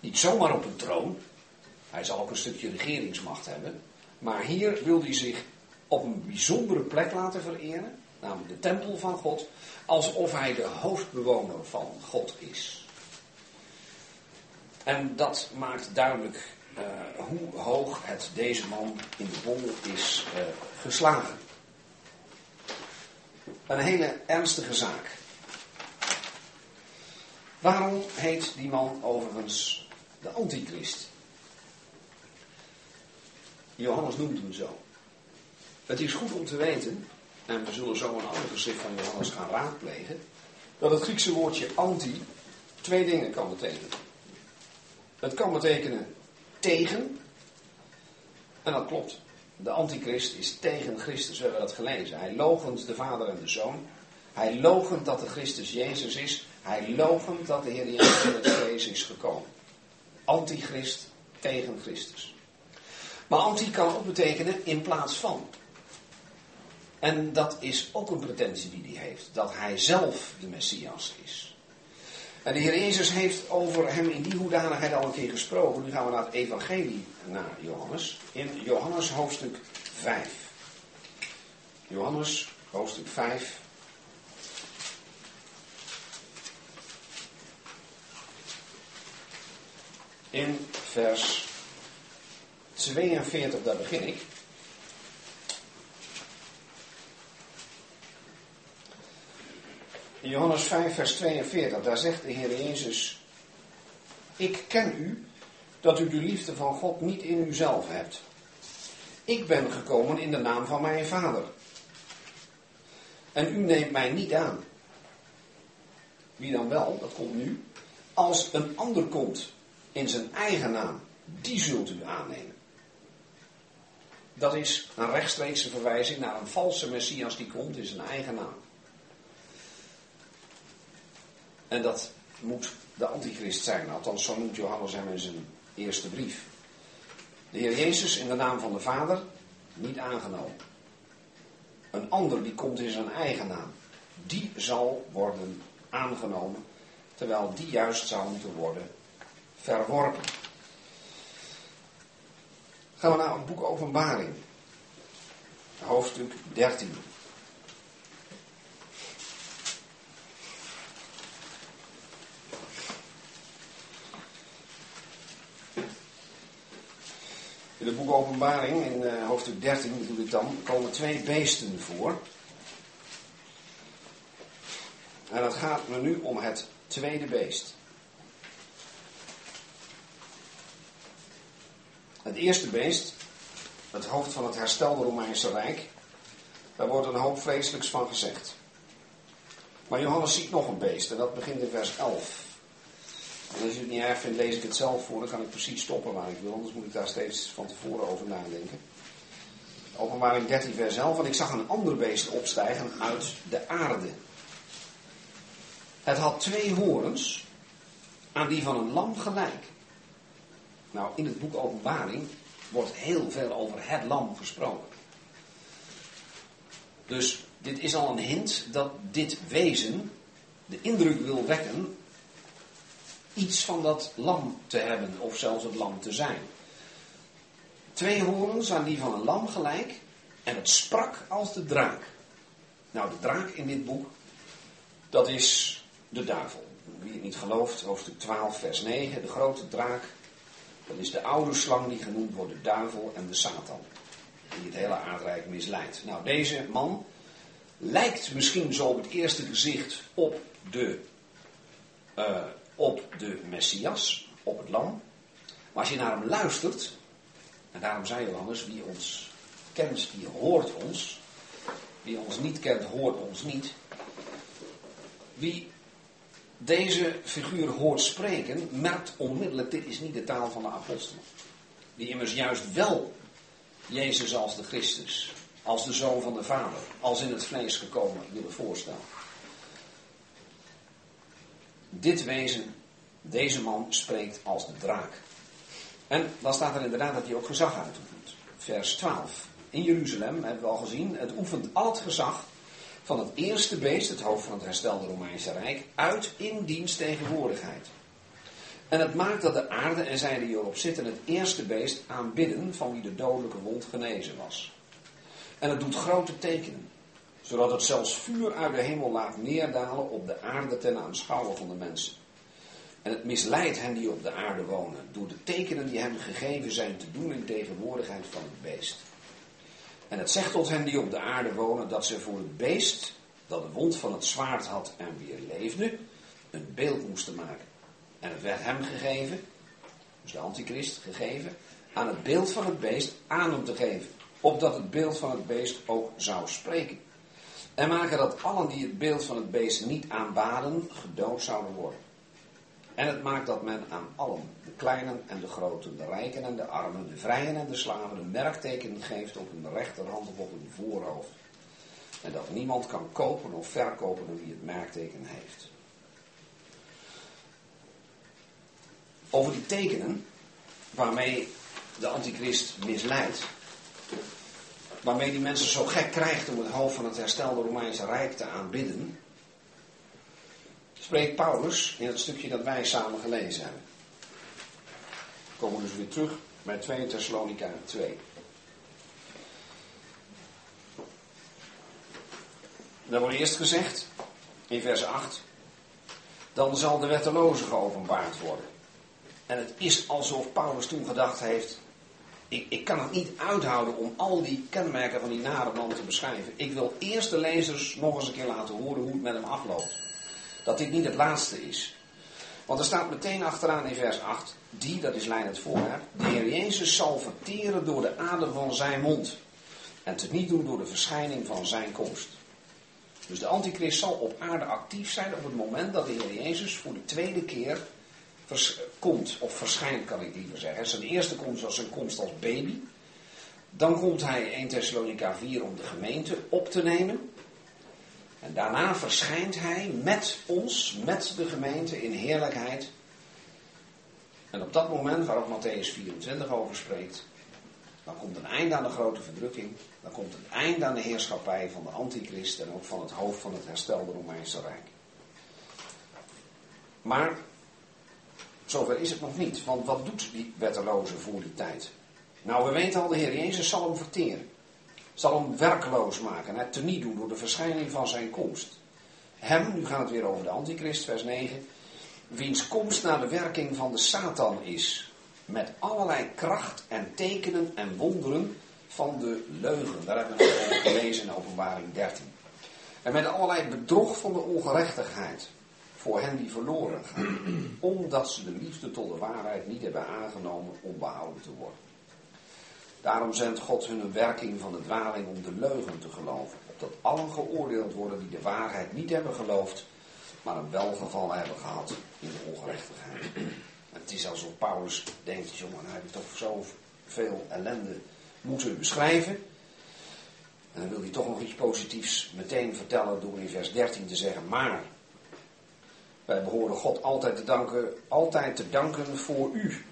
Niet zomaar op een troon. Hij zal ook een stukje regeringsmacht hebben. Maar hier wil hij zich op een bijzondere plek laten vereren. Namelijk de tempel van God. Alsof hij de hoofdbewoner van God is. En dat maakt duidelijk uh, hoe hoog het deze man in de bol is uh, geslagen. Een hele ernstige zaak. Waarom heet die man overigens de antichrist? Johannes noemt hem zo. Het is goed om te weten, en we zullen zo een ander gezicht van Johannes gaan raadplegen, dat het Griekse woordje anti twee dingen kan betekenen. Het kan betekenen tegen, en dat klopt. De antichrist is tegen Christus, we hebben dat gelezen. Hij logent de Vader en de Zoon. Hij logent dat de Christus Jezus is. Hij logent dat de Heer Jezus het is gekomen. Antichrist tegen Christus. Maar anti kan ook betekenen in plaats van. En dat is ook een pretentie die hij heeft. Dat hij zelf de Messias is. En de Heer Jezus heeft over hem in die hoedanigheid al een keer gesproken. Nu gaan we naar het evangelie naar Johannes. In Johannes hoofdstuk 5. Johannes hoofdstuk 5. In vers 42, daar begin ik. Johannes 5, vers 42, daar zegt de Heer Jezus: Ik ken u dat u de liefde van God niet in uzelf hebt. Ik ben gekomen in de naam van mijn Vader. En u neemt mij niet aan. Wie dan wel, dat komt nu. Als een ander komt in zijn eigen naam, die zult u aannemen. Dat is een rechtstreekse verwijzing naar een valse Messias die komt in zijn eigen naam. En dat moet de antichrist zijn, althans zo noemt Johannes hem in zijn eerste brief. De Heer Jezus in de naam van de Vader, niet aangenomen. Een ander die komt in zijn eigen naam, die zal worden aangenomen, terwijl die juist zou moeten worden verworpen. Gaan we naar het boek Openbaring, hoofdstuk 13. In het boek Openbaring, in uh, hoofdstuk 13 bedoel ik dan, komen twee beesten voor. En het gaat me nu om het tweede beest. Het eerste beest, het hoofd van het herstelde Romeinse Rijk, daar wordt een hoop vreselijks van gezegd. Maar Johannes ziet nog een beest en dat begint in vers 11. En als je het niet erg vindt, lees ik het zelf voor. Dan kan ik precies stoppen waar ik wil. Anders moet ik daar steeds van tevoren over nadenken. Openbaring 13 vers 11. Want ik zag een ander beest opstijgen uit de aarde. Het had twee horens aan die van een lam gelijk. Nou, in het boek Openbaring wordt heel veel over het lam gesproken. Dus dit is al een hint dat dit wezen de indruk wil wekken iets van dat lam te hebben, of zelfs het lam te zijn. Twee horens aan die van een lam gelijk, en het sprak als de draak. Nou, de draak in dit boek, dat is de duivel. Wie het niet gelooft, hoofdstuk 12, vers 9, de grote draak, dat is de oude slang die genoemd wordt de duivel en de Satan. Die het hele aardrijk misleidt. Nou, deze man lijkt misschien zo op het eerste gezicht op de uh, op de Messias, op het lam. Maar als je naar hem luistert, en daarom zei Johannes, wie ons kent, die hoort ons. Wie ons niet kent, hoort ons niet. Wie deze figuur hoort spreken, merkt onmiddellijk, dit is niet de taal van de apostelen. Die immers juist wel Jezus als de Christus, als de Zoon van de Vader, als in het vlees gekomen willen voorstellen dit wezen, deze man spreekt als de draak. En dan staat er inderdaad dat hij ook gezag uitoefent. Vers 12. In Jeruzalem, hebben we al gezien, het oefent al het gezag van het eerste beest, het hoofd van het herstelde Romeinse Rijk, uit in diens tegenwoordigheid. En het maakt dat de aarde en zij die erop zitten het eerste beest aanbidden van wie de dodelijke wond genezen was. En het doet grote tekenen zodat het zelfs vuur uit de hemel laat neerdalen op de aarde ten aanschouwen van de mensen. En het misleidt hen die op de aarde wonen, door de tekenen die hem gegeven zijn te doen in tegenwoordigheid van het beest. En het zegt tot hen die op de aarde wonen dat ze voor het beest, dat de wond van het zwaard had en weer leefde, een beeld moesten maken. En het werd hem gegeven, dus de antichrist gegeven, aan het beeld van het beest aan hem te geven, opdat het beeld van het beest ook zou spreken. En maken dat allen die het beeld van het beest niet aanbaden, gedood zouden worden. En het maakt dat men aan allen, de kleinen en de groten, de rijken en de armen, de vrijen en de slaven, een merkteken geeft op hun rechterhand of op hun voorhoofd. En dat niemand kan kopen of verkopen wie het merkteken heeft. Over die tekenen waarmee de antichrist misleidt, waarmee die mensen zo gek krijgt om het hoofd van het herstelde Romeinse Rijk te aanbidden, spreekt Paulus in het stukje dat wij samen gelezen hebben. We komen dus weer terug bij 2 Thessalonica 2. Daar wordt eerst gezegd, in vers 8, dan zal de wetteloze geopenbaard worden. En het is alsof Paulus toen gedacht heeft, ik, ik kan het niet uithouden om al die kenmerken van die nare man te beschrijven. Ik wil eerst de lezers nog eens een keer laten horen hoe het met hem afloopt. Dat dit niet het laatste is. Want er staat meteen achteraan in vers 8, die, dat is lijn het voorwerp, de Heer Jezus zal verteren door de adem van zijn mond. En het niet doen door de verschijning van zijn komst. Dus de antichrist zal op aarde actief zijn op het moment dat de Heer Jezus voor de tweede keer komt, of verschijnt kan ik liever zeggen. Zijn eerste komst was zijn komst als baby. Dan komt hij 1 Thessalonica 4 om de gemeente op te nemen. En daarna verschijnt hij met ons, met de gemeente in heerlijkheid. En op dat moment waarop Matthäus 24 over spreekt, dan komt een einde aan de grote verdrukking. Dan komt een einde aan de heerschappij van de antichrist en ook van het hoofd van het herstelde Romeinse Rijk. Maar zover is het nog niet. Want wat doet die wetteloze voor die tijd? Nou, we weten al, de Heer Jezus zal hem verteren. Zal hem werkloos maken, het teniet doen door de verschijning van zijn komst. Hem, nu gaat het weer over de antichrist, vers 9, wiens komst naar de werking van de Satan is. Met allerlei kracht en tekenen en wonderen van de leugen. Daar hebben we gelezen in openbaring 13. En met allerlei bedrog van de ongerechtigheid voor hen die verloren gaan, *clears throat* omdat ze de liefde tot de waarheid niet hebben aangenomen om behouden te worden. Daarom zendt God hun een werking van de dwaling om de leugen te geloven, opdat allen geoordeeld worden die de waarheid niet hebben geloofd, maar een welgeval hebben gehad in de ongerechtigheid. Het is alsof Paulus denkt, jongen, nou heb ik toch zoveel ellende moeten beschrijven. En dan wil hij toch nog iets positiefs meteen vertellen door in vers 13 te zeggen, maar wij behoren God altijd te danken, altijd te danken voor u.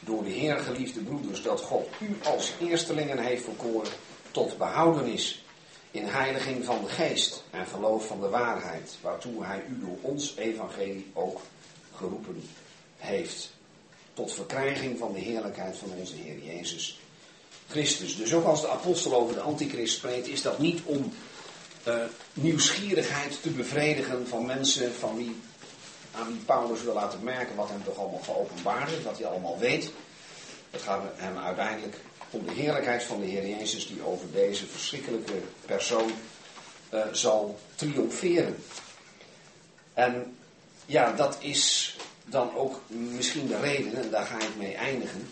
Door de Heer, geliefde broeders, dat God u als eerstelingen heeft verkoren tot behoudenis in heiliging van de geest en geloof van de waarheid, waartoe hij u door ons evangelie ook geroepen heeft. Tot verkrijging van de heerlijkheid van onze Heer Jezus Christus. Dus ook als de apostel over de antichrist spreekt, is dat niet om uh, nieuwsgierigheid te bevredigen van mensen van wie aan Paulus wil laten merken wat hem toch allemaal geopenbaard is, wat hij allemaal weet. Het gaat hem uiteindelijk om de heerlijkheid van de Heer Jezus die over deze verschrikkelijke persoon uh, zal triomferen. En ja, dat is dan ook misschien de reden, en daar ga ik mee eindigen,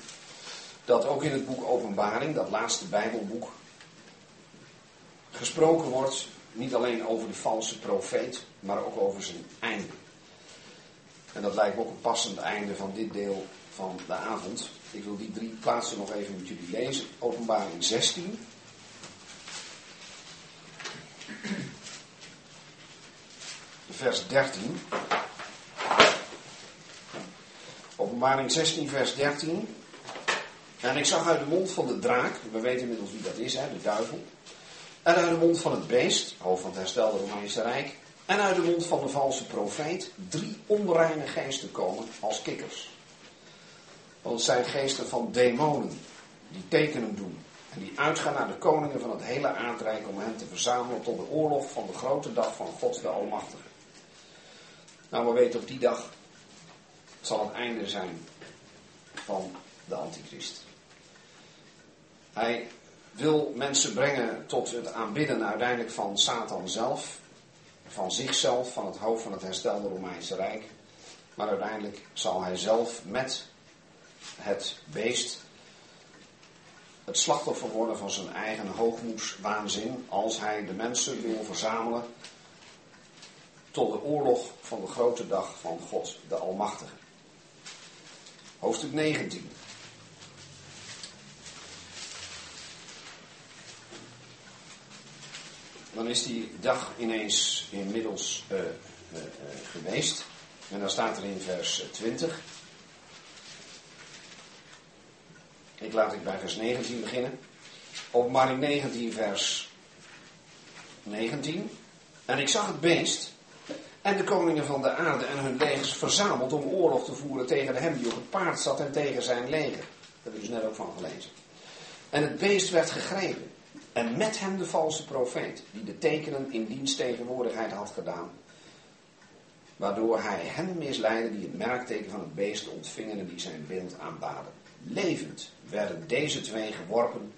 dat ook in het boek Openbaring, dat laatste Bijbelboek, gesproken wordt niet alleen over de valse profeet, maar ook over zijn einde. En dat lijkt me ook een passend einde van dit deel van de avond. Ik wil die drie plaatsen nog even met jullie lezen. Openbaring 16. Vers 13. Openbaring 16, vers 13. En ik zag uit de mond van de draak, we weten inmiddels wie dat is, hè, de duivel. En uit de mond van het beest, hoofd van het herstelde Romeinse Rijk en uit de mond van de valse profeet drie onreine geesten komen als kikkers. Want het zijn geesten van demonen die tekenen doen en die uitgaan naar de koningen van het hele aardrijk om hen te verzamelen tot de oorlog van de grote dag van God de Almachtige. Nou, we weten op die dag zal het einde zijn van de antichrist. Hij wil mensen brengen tot het aanbidden uiteindelijk van Satan zelf van zichzelf, van het hoofd van het herstelde Romeinse Rijk. Maar uiteindelijk zal hij zelf met het beest het slachtoffer worden van zijn eigen hoogmoedswaanzin als hij de mensen wil verzamelen tot de oorlog van de grote dag van God, de Almachtige. Hoofdstuk 19. Dan is die dag ineens inmiddels uh, geweest. En dan staat er in vers 20. Ik laat ik bij vers 19 beginnen. Openbaring 19, vers 19. En ik zag het beest en de koningen van de aarde en hun legers verzameld om oorlog te voeren tegen hem die op het paard zat en tegen zijn leger. Daar hebben we dus net ook van gelezen. En het beest werd gegrepen. En met hem de valse profeet, die de tekenen in diens tegenwoordigheid had gedaan. Waardoor hij hen misleidde die het merkteken van het beest ontvingen en die zijn beeld aanbaden. Levend werden deze twee geworpen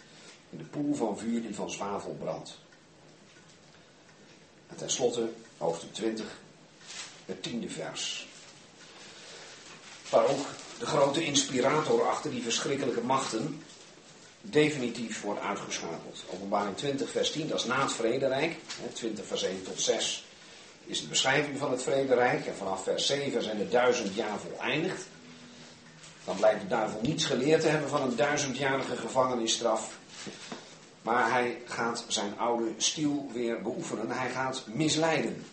in de poel van vuur die van zwavel brandt. En tenslotte, hoofdstuk 20, het tiende vers. Waar ook de grote inspirator achter die verschrikkelijke machten definitief wordt uitgeschakeld. Openbaring 20, vers 10, dat is na het vrederijk. 20, vers 1 tot 6 is de beschrijving van het vrederijk. En vanaf vers 7 zijn de duizend jaar voleindigd. Dan blijkt de duivel niets geleerd te hebben van een duizendjarige gevangenisstraf. Maar hij gaat zijn oude stiel weer beoefenen. Hij gaat misleiden.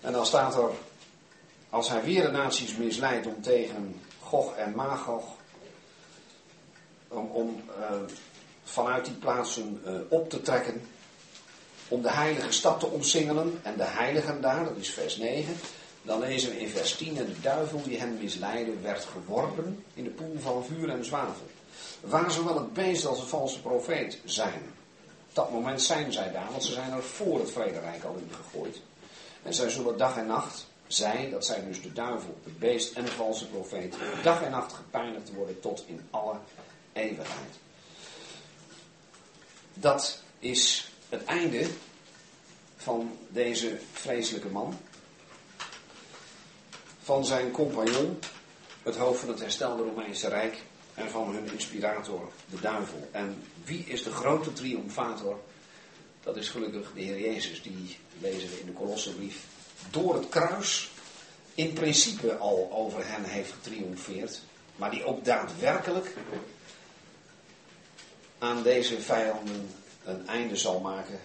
En dan staat er, als hij weer de naties misleidt om tegen Gog en Magog, om, om uh, vanuit die plaatsen uh, op te trekken, om de heilige stad te omsingelen en de heiligen daar, dat is vers 9. Dan lezen we in vers 10, en de duivel die hen misleidde werd geworpen in de poel van vuur en zwavel. Waar zowel het beest als de valse profeet zijn. Op dat moment zijn zij daar, want ze zijn er voor het vrederijk al in gegooid. En zij zullen dag en nacht, zij, dat zijn dus de duivel, het beest en de valse profeet, dag en nacht gepijnigd worden tot in alle eeuwigheid. Dat is het einde van deze vreselijke man. Van zijn compagnon, het hoofd van het herstelde Romeinse Rijk. En van hun inspirator, de duivel. En wie is de grote triomfator? Dat is gelukkig de Heer Jezus, die lezen we in de Kolossenbrief. Door het kruis in principe al over hen heeft getriomfeerd. Maar die ook daadwerkelijk aan deze vijanden een einde zal maken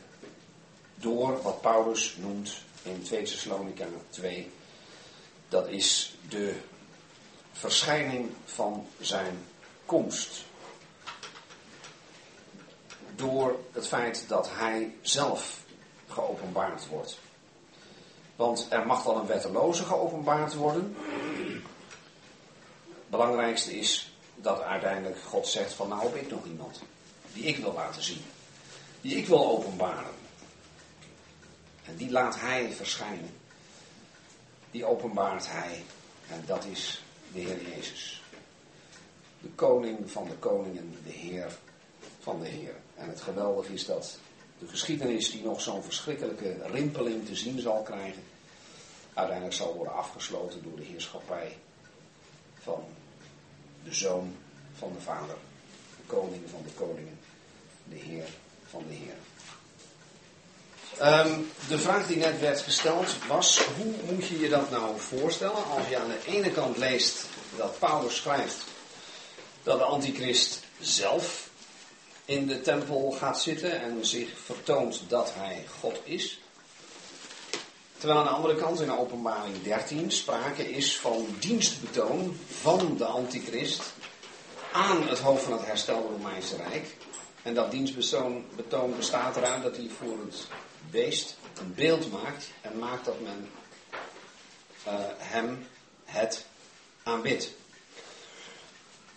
door wat Paulus noemt in 2 Thessalonica 2. Dat is de verschijning van zijn komst. Door het feit dat hij zelf geopenbaard wordt. Want er mag dan een wetteloze geopenbaard worden. Het belangrijkste is dat uiteindelijk God zegt van nou heb ik nog iemand die ik wil laten zien. Die ik wil openbaren. En die laat hij verschijnen. Die openbaart hij. En dat is de Heer Jezus. De koning van de koningen, de Heer van de Heer. En het geweldige is dat de geschiedenis die nog zo'n verschrikkelijke rimpeling te zien zal krijgen, uiteindelijk zal worden afgesloten door de heerschappij van de zoon van de vader, de koning van de koningen, de Heer van de Heer. Um, de vraag die net werd gesteld was: hoe moet je je dat nou voorstellen als je aan de ene kant leest dat Paulus schrijft dat de antichrist zelf in de tempel gaat zitten en zich vertoont dat hij God is. Terwijl aan de andere kant in openbaring 13 sprake is van dienstbetoon van de antichrist aan het hoofd van het herstelde Romeinse Rijk. En dat dienstbetoon bestaat eruit dat hij voor het beest een beeld maakt en maakt dat men uh, hem het aanbidt.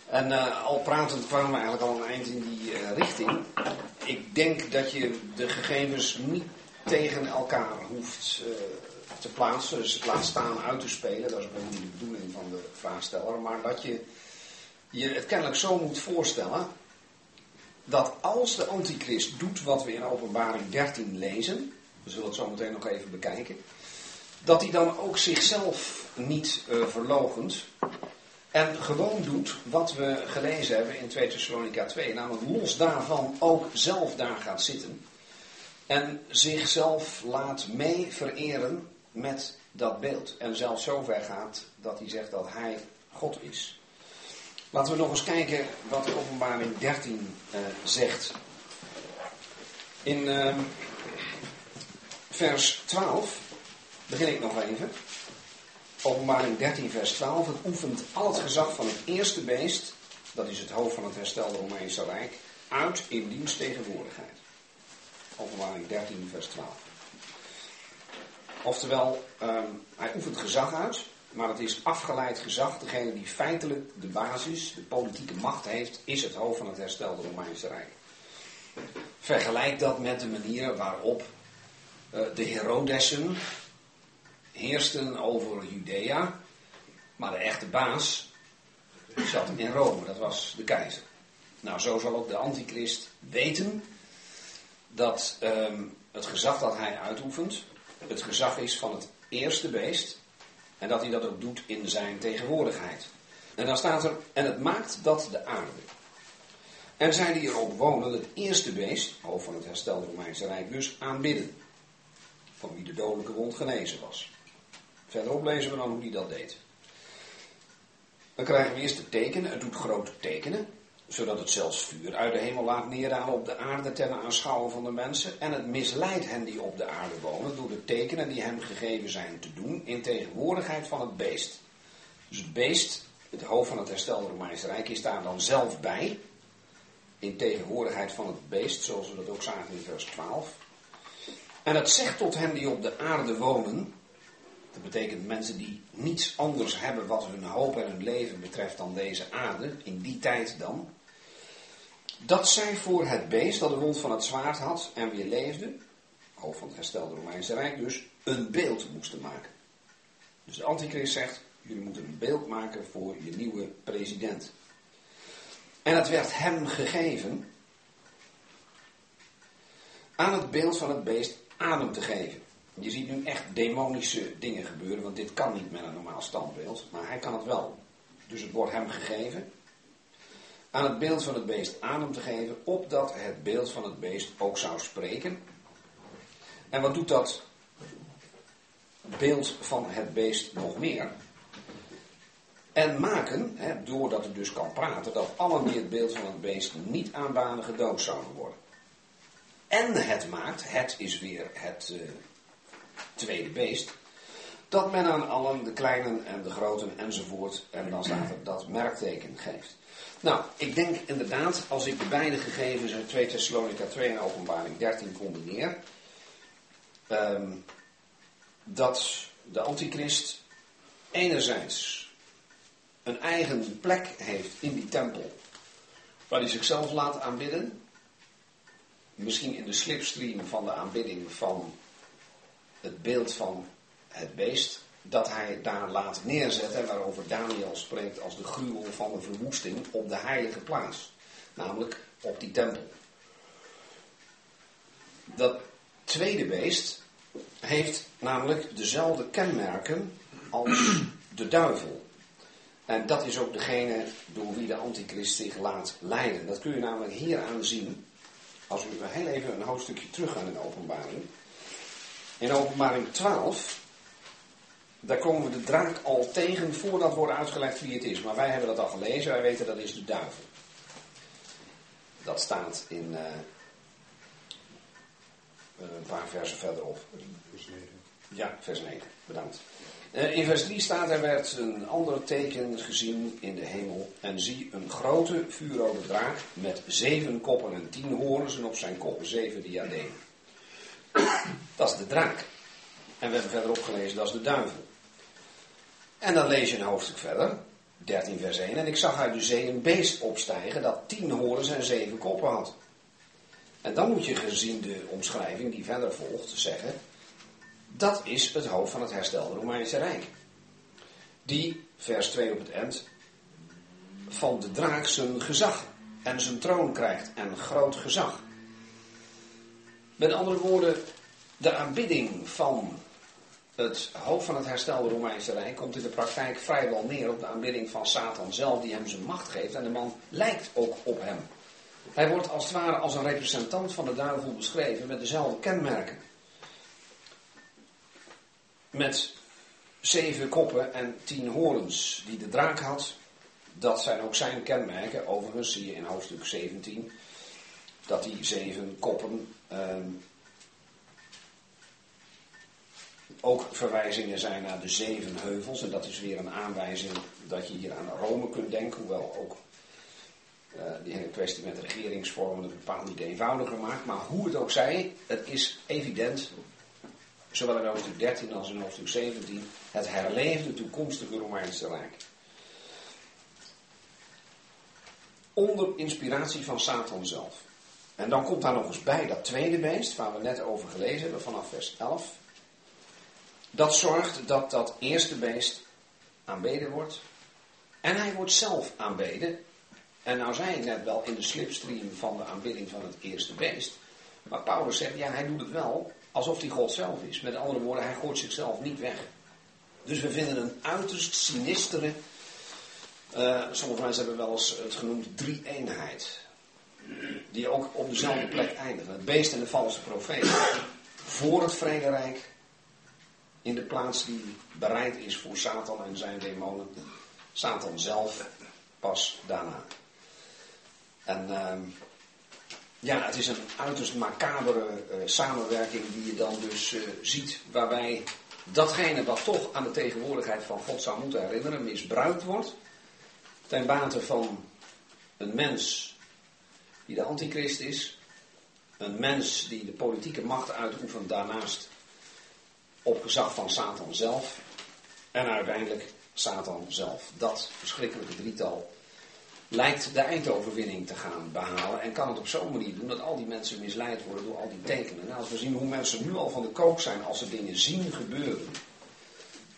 En uh, al pratend kwamen we eigenlijk al een eind in die uh, richting. Ik denk dat je de gegevens niet tegen elkaar hoeft te plaatsen, dus laat staan uit te spelen. Dat is ook niet de bedoeling van de vraagsteller. Maar dat je je het kennelijk zo moet voorstellen dat als de antichrist doet wat we in openbaring 13 lezen, we zullen het zo meteen nog even bekijken, dat hij dan ook zichzelf niet uh, en gewoon doet wat we gelezen hebben in 2 Thessalonica 2, namelijk los daarvan ook zelf daar gaat zitten en zichzelf laat mee vereren met dat beeld. En zelfs zover gaat dat hij zegt dat hij God is. Laten we nog eens kijken wat de openbaring 13 uh, zegt. In uh, vers 12 begin ik nog even. Openbaring 13, vers 12. Het oefent al het gezag van het eerste beest, dat is het hoofd van het herstelde Romeinse Rijk, uit in dienst tegenwoordigheid. Openbaring 13, vers 12. Oftewel, um, hij oefent gezag uit, maar het is afgeleid gezag. Degene die feitelijk de basis, de politieke macht heeft, is het hoofd van het herstelde Romeinse Rijk. Vergelijk dat met de manier waarop uh, de Herodessen heersten over Judea, maar de echte baas zat in Rome, dat was de keizer. Nou, zo zal ook de antichrist weten dat um, het gezag dat hij uitoefent, het gezag is van het eerste beest, en dat hij dat ook doet in zijn tegenwoordigheid. En dan staat er, en het maakt dat de aarde. En zij die erop wonen, het eerste beest, hoofd van het herstelde Romeinse Rijk, dus aanbidden. Van wie de dodelijke wond genezen was. Verderop lezen we dan hoe hij dat deed. Dan krijgen we eerst de tekenen. Het doet grote tekenen. Zodat het zelfs vuur uit de hemel laat neerdalen op de aarde ten aanschouwen van de mensen. En het misleidt hen die op de aarde wonen door de tekenen die hem gegeven zijn te doen in tegenwoordigheid van het beest. Dus het beest, het hoofd van het herstelde Romeinse Rijk, is daar dan zelf bij. In tegenwoordigheid van het beest, zoals we dat ook zagen in vers 12. En het zegt tot hen die op de aarde wonen. Dat betekent mensen die niets anders hebben wat hun hoop en hun leven betreft dan deze aarde, in die tijd dan. Dat zij voor het beest dat de wond van het zwaard had en weer leefde, hoofd van het herstelde Romeinse Rijk dus, een beeld moesten maken. Dus de antichrist zegt, jullie moeten een beeld maken voor je nieuwe president. En het werd hem gegeven aan het beeld van het beest adem te geven. Je ziet nu echt demonische dingen gebeuren, want dit kan niet met een normaal standbeeld, maar hij kan het wel. Dus het wordt hem gegeven aan het beeld van het beest adem te geven, opdat het beeld van het beest ook zou spreken. En wat doet dat beeld van het beest nog meer? En maken, doordat het dus kan praten, dat allen die het beeld van het beest niet aanbanen gedood zouden worden. En het maakt, het is weer het uh, tweede beest, dat men aan allen, de kleinen en de groten enzovoort, en dan staat dat merkteken geeft. Nou, ik denk inderdaad, als ik de beide gegevens uit 2 Thessalonica 2 en Openbaring 13 combineer, um, dat de antichrist enerzijds een eigen plek heeft in die tempel, waar hij zichzelf laat aanbidden, misschien in de slipstream van de aanbidding van het beeld van het beest, dat hij daar laat neerzetten, waarover Daniel spreekt als de gruwel van de verwoesting op de heilige plaats, namelijk op die tempel. Dat tweede beest heeft namelijk dezelfde kenmerken als de duivel. En dat is ook degene door wie de antichrist zich laat leiden. Dat kun je namelijk hier aan zien. Als we heel even een hoofdstukje terug gaan in openbaring. In openbaring 12 daar komen we de draak al tegen voordat wordt uitgelegd wie het is. Maar wij hebben dat al gelezen, wij weten dat is de duivel. Dat staat in uh, een paar versen verderop. Vers 9. Ja, vers 9, bedankt. Uh, in vers 3 staat er werd een ander teken gezien in de hemel. En zie een grote vuurrode draak met zeven koppen en tien horens en op zijn koppen zeven diademen. Dat is de draak. En we hebben verderop gelezen, dat is de duivel. En dan lees je een hoofdstuk verder, 13 vers 1. En ik zag uit de zee een beest opstijgen dat tien horens en zeven koppen had. En dan moet je gezien de omschrijving die verder volgt zeggen, dat is het hoofd van het herstelde Romeinse Rijk. Die, vers 2 op het eind, van de draak zijn gezag en zijn troon krijgt en groot gezag. Met andere woorden, de aanbidding van het hoofd van het herstelde Romeinse Rijk komt in de praktijk vrijwel neer op de aanbidding van Satan zelf, die hem zijn macht geeft. En de man lijkt ook op hem. Hij wordt als het ware als een representant van de duivel beschreven met dezelfde kenmerken. Met zeven koppen en tien horens die de draak had. Dat zijn ook zijn kenmerken. Overigens zie je in hoofdstuk 17 dat die zeven koppen ehm, ook verwijzingen zijn naar de zeven heuvels. En dat is weer een aanwijzing dat je hier aan Rome kunt denken. Hoewel ook uh, die hele kwestie met regeringsvormen het bepaald niet eenvoudiger maakt. Maar hoe het ook zij, het is evident, zowel in hoofdstuk 13 als in hoofdstuk 17, het herleefde toekomstige Romeinse Rijk. Onder inspiratie van Satan zelf. En dan komt daar nog eens bij dat tweede beest, waar we net over gelezen hebben, vanaf vers 11. Dat zorgt dat dat eerste beest aanbeden wordt. En hij wordt zelf aanbeden. En nou zei ik net wel in de slipstream van de aanbidding van het eerste beest. Maar Paulus zegt, ja, hij doet het wel alsof hij God zelf is. Met andere woorden, hij gooit zichzelf niet weg. Dus we vinden een uiterst sinistere, uh, sommige mensen hebben wel eens het genoemd drie-eenheid. Die ook op dezelfde plek eindigen. Het beest en de valse profeet. Voor het vrederijk in de plaats die bereid is voor Satan en zijn demonen, Satan zelf pas daarna. En ehm, ja, het is een uiterst macabere eh, samenwerking die je dan dus eh, ziet, waarbij datgene wat toch aan de tegenwoordigheid van God zou moeten herinneren, misbruikt wordt ten bate van een mens die de antichrist is, een mens die de politieke macht uitoefent daarnaast op gezag van Satan zelf en uiteindelijk Satan zelf. Dat verschrikkelijke drietal lijkt de eindoverwinning te gaan behalen en kan het op zo'n manier doen dat al die mensen misleid worden door al die tekenen. Nou, als we zien hoe mensen nu al van de kook zijn als ze dingen zien gebeuren,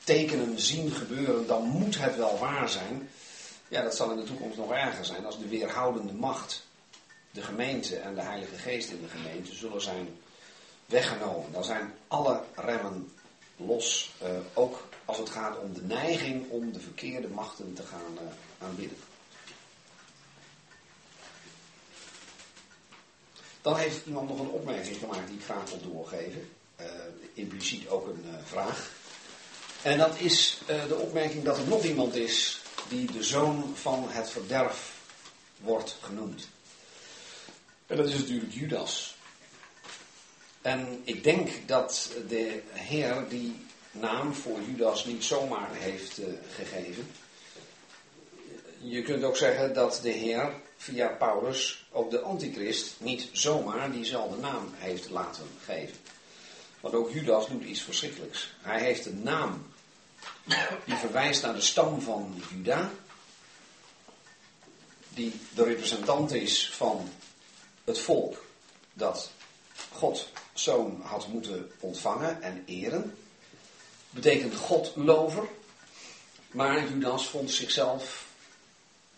tekenen zien gebeuren, dan moet het wel waar zijn. Ja, dat zal in de toekomst nog erger zijn als de weerhoudende macht, de gemeente en de Heilige Geest in de gemeente zullen zijn weggenomen. Dan zijn alle remmen los, uh, ook als het gaat om de neiging om de verkeerde machten te gaan uh, aanbidden. Dan heeft iemand nog een opmerking gemaakt die ik graag wil doorgeven. Uh, impliciet ook een vraag. En dat is de opmerking dat er nog iemand is die de zoon van het verderf wordt genoemd. En dat is natuurlijk Judas. En ik denk dat de Heer die naam voor Judas niet zomaar heeft uh, gegeven. Je kunt ook zeggen dat de Heer via Paulus ook de antichrist niet zomaar diezelfde naam heeft laten geven. Want ook Judas doet iets verschrikkelijks. Hij heeft een naam die verwijst naar de stam van Juda, die de representant is van het volk dat God zoon had moeten ontvangen en eren. Betekent Godlover. Maar Judas vond zichzelf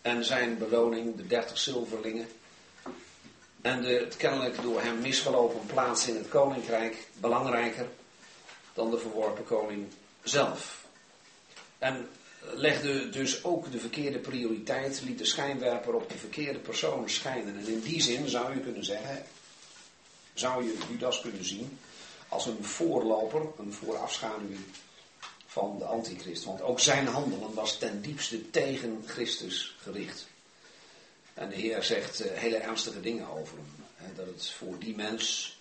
en zijn beloning, de dertig zilverlingen, en de kennelijk door hem misgelopen plaats in het koninkrijk belangrijker dan de verworpen koning zelf. En legde dus ook de verkeerde prioriteit, liet de schijnwerper op de verkeerde persoon schijnen. En in die zin zou je kunnen zeggen, zou je Judas kunnen zien als een voorloper, een voorafschaduwing van de antichrist. Want ook zijn handelen was ten diepste tegen Christus gericht. En de Heer zegt uh, hele ernstige dingen over hem. Dat het voor die mens,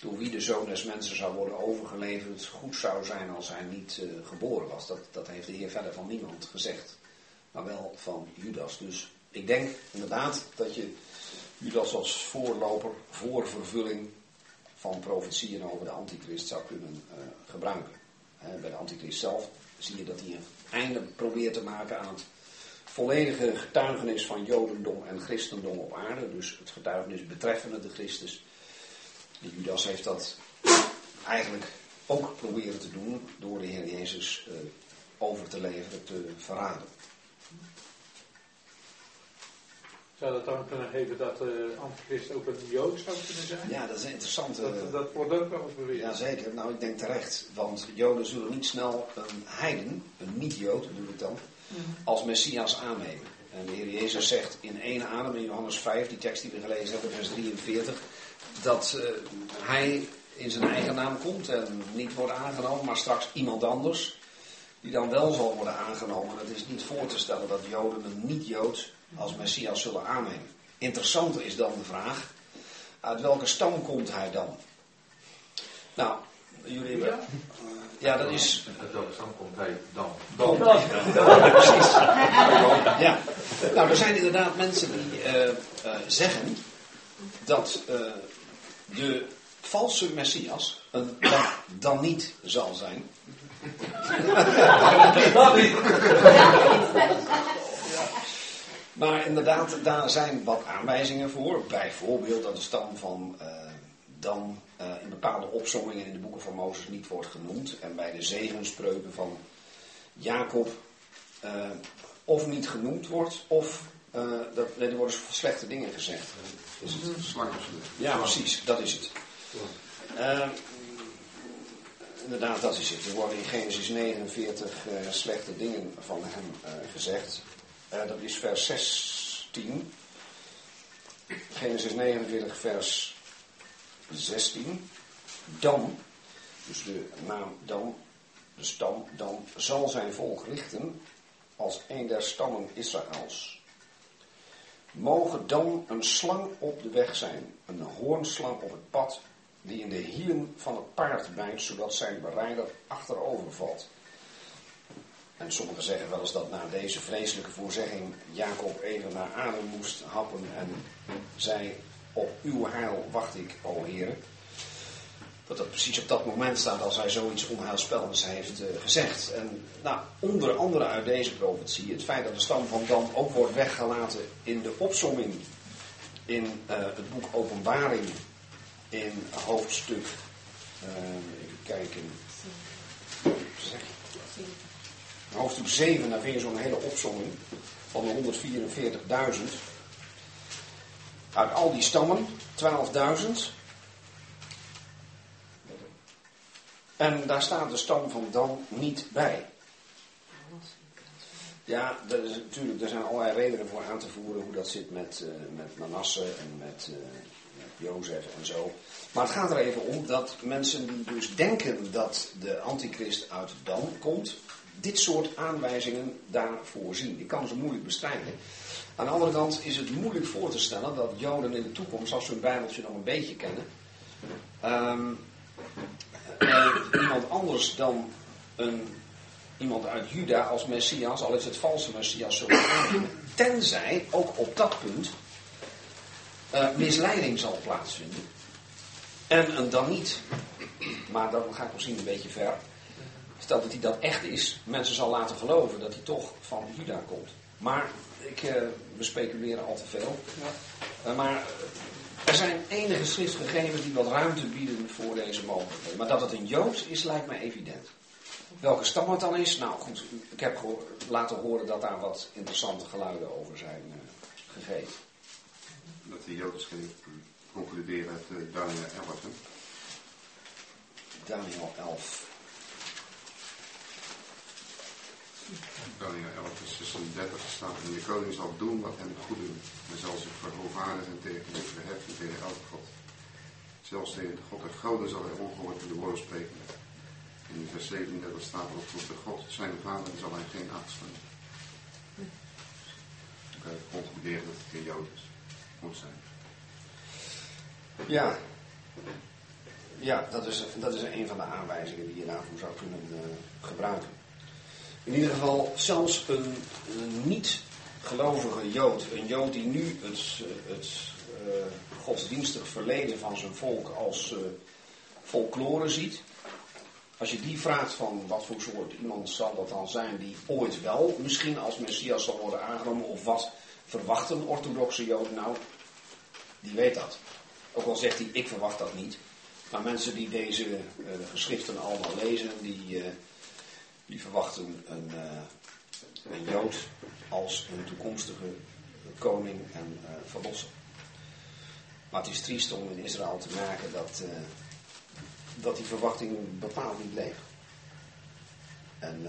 door wie de zoon des mensen zou worden overgeleverd, goed zou zijn als hij niet uh, geboren was. Dat, dat heeft de Heer verder van niemand gezegd. Maar wel van Judas. Dus ik denk inderdaad dat je Judas als voorloper, voorvervulling van profetieën over de antichrist zou kunnen uh, gebruiken. bij de antichrist zelf zie je dat hij een einde probeert te maken aan het volledige getuigenis van Jodendom en Christendom op aarde. Dus het getuigenis betreffende de Christus. Judas heeft dat eigenlijk ook proberen te doen door de Heer Jezus uh, over te leveren, te verraden. Zou dat dan kunnen geven dat de uh, antichrist ook een Jood zou kunnen zijn? Ja, dat is interessant. Dat, dat wordt ook wel eens beweerd. Jazeker, nou ik denk terecht. Want Joden zullen niet snel een heiden, een niet-Jood bedoel ik dan, mm. als Messias aannemen. En de Heer Jezus zegt in één adem in Johannes 5, die tekst die we gelezen hebben, vers 43, dat uh, hij in zijn eigen naam komt en niet wordt aangenomen, maar straks iemand anders die dan wel zal worden aangenomen. Het is niet voor te stellen dat Joden een niet-Jood als Messias zullen aannemen. Interessanter is dan de vraag, uit welke stam komt hij dan? Nou, jullie hebben... Ja, ja dat is... Uit welke stam komt hij dan? Dan. Ja, precies. Ja. Nou, er zijn inderdaad mensen die uh, uh, zeggen dat uh, de valse Messias een dan, dan niet zal zijn. Dat niet. *laughs* *laughs* Maar inderdaad, daar zijn wat aanwijzingen voor. Bijvoorbeeld dat de stam van uh, Dan uh, in bepaalde opzommingen in de boeken van Mozes niet wordt genoemd. En bij de zegenspreuken van Jacob uh, of niet genoemd wordt, of dat, er worden slechte dingen gezegd. Is het? Ja, precies, dat is het. Ehm, inderdaad, dat is het. Er worden in Genesis 49 slechte dingen van hem gezegd. Uh, dat is vers 16. Genesis 49, vers 16. Dan, dus de naam dan, de stam, dan zal zijn volk richten als een der stammen Israëls. Mogen dan een slang op de weg zijn, een hoornslang op het pad, die in de hielen van het paard bijt, zodat zijn berijder achterover valt. En sommigen zeggen wel eens dat na deze vreselijke voorzegging Jacob even naar adem moest happen en zei, op uw heil wacht ik, o heren. Dat dat precies op dat moment staat als hij zoiets onheilspellends heeft uh, gezegd. En nou, onder andere uit deze profetie, het feit dat de stam van Dan ook wordt weggelaten in de opsomming in uh, het boek Openbaring in hoofdstuk, uh, even kijken, hoofdstuk 7, daar vind je zo'n hele opsomming van de 144.000. Uit al die stammen, 12.000. En daar staat de stam van Dan niet bij. Ja, er, is, natuurlijk, er zijn allerlei redenen voor aan te voeren hoe dat zit met, uh, met Manasse en met, uh, met Jozef en zo. Maar het gaat er even om dat mensen die dus denken dat de antichrist uit Dan komt, dit soort aanwijzingen daarvoor zien. Ik kan ze moeilijk bestrijden. Aan de andere kant is het moeilijk voor te stellen dat Joden in de toekomst, als ze hun Bijbeltje nog een beetje kennen, um, iemand anders dan een, iemand uit Juda als Messias, al is het valse Messias, zo tenzij ook op dat punt uh, misleiding zal plaatsvinden. En dan niet. Maar dan ga ik misschien een beetje ver. Stel dat hij dat echt is, mensen zal laten geloven dat hij toch van Juda komt. Maar ik, uh, we speculeren al te veel. Ja. Uh, maar er zijn enige schriftgegevens die wat ruimte bieden voor deze mogelijkheden. Maar dat het een Jood is, lijkt mij evident. Welke stam het dan is? Nou goed, ik heb laten horen dat daar wat interessante geluiden over zijn uh, gegeven. Dat de Jood is concluderen uit Daniel 11. Hè? Daniel 11. Daniel 11 vers 36 staat en de koning zal doen wat hem goed doet. En zal zich verhoogvaren tegen de verheffen tegen elke God. Zelfs tegen de God der goden zal hij ongehoord in de woorden spreken. In vers 37 staat op de God zijn vader zal hij geen acht slaan. Dan kan concluderen dat het geen Jood is. Moet zijn. Ja. Ja, dat is, dat is een van de aanwijzingen die je daarvoor zou kunnen uh, gebruiken. In ieder geval, zelfs een, een niet-gelovige Jood, een Jood die nu het, het uh, godsdienstig verleden van zijn volk als uh, folklore ziet, als je die vraagt van wat voor soort iemand zal dat dan zijn die ooit wel misschien als Messias zal worden aangenomen, of wat verwachten orthodoxe Joden nou, die weet dat. Ook al zegt hij, ik verwacht dat niet. Maar mensen die deze geschriften allemaal lezen, die, die verwachten een, uh, een Jood als een toekomstige koning en verlosser. Maar het is triest om in Israël te merken dat, dat die verwachting bepaald niet leeft. En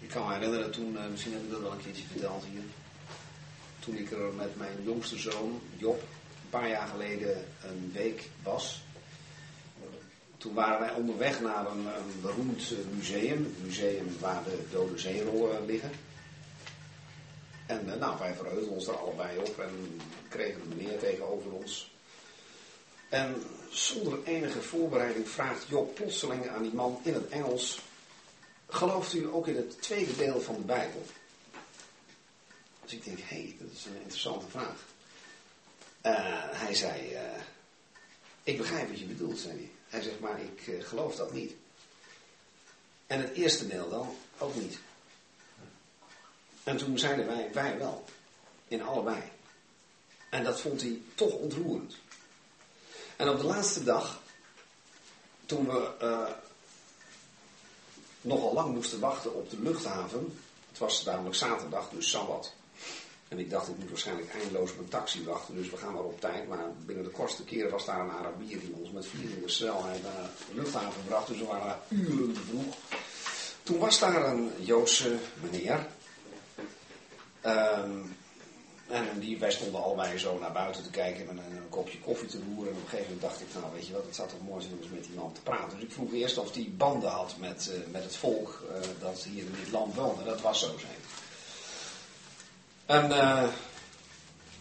ik kan me herinneren toen, misschien heb ik dat wel een keertje verteld hier, toen ik er met mijn jongste zoon, Job, een paar jaar geleden een week was. Toen waren wij onderweg naar een, beroemd museum, het museum waar de dode zeerollen liggen. En nou, wij verheugden ons er allebei op en kregen een meneer tegenover ons. En zonder enige voorbereiding vraagt Job plotseling aan die man in het Engels: Gelooft u ook in het tweede deel van de Bijbel? Dus ik denk, hé, hey, dat is een interessante vraag. Hij zei, ik begrijp wat je bedoelt, zei hij. Hij zegt, maar ik uh, geloof dat niet. En het eerste deel dan ook niet. En toen zeiden wij, wij wel. In allebei. En dat vond hij toch ontroerend. En op de laatste dag, toen we nogal lang moesten wachten op de luchthaven. Het was namelijk zaterdag, dus sabbat. En ik dacht, ik moet waarschijnlijk eindeloos op een taxi wachten, dus we gaan maar op tijd. Maar binnen de kortste keren was daar een Arabier die ons met vierende snelheid naar de luchthaven bracht. Dus we waren uren te vroeg. Toen was daar een Joodse meneer. Um, En die, wij stonden allebei zo naar buiten te kijken en een, kopje koffie te roeren. En op een gegeven moment dacht ik, nou weet je wat, het zou toch mooi zijn om eens met die man te praten. Dus ik vroeg eerst of hij banden had met, uh, met het volk uh, dat hier in dit land woonde. Dat was zo zijn. En uh,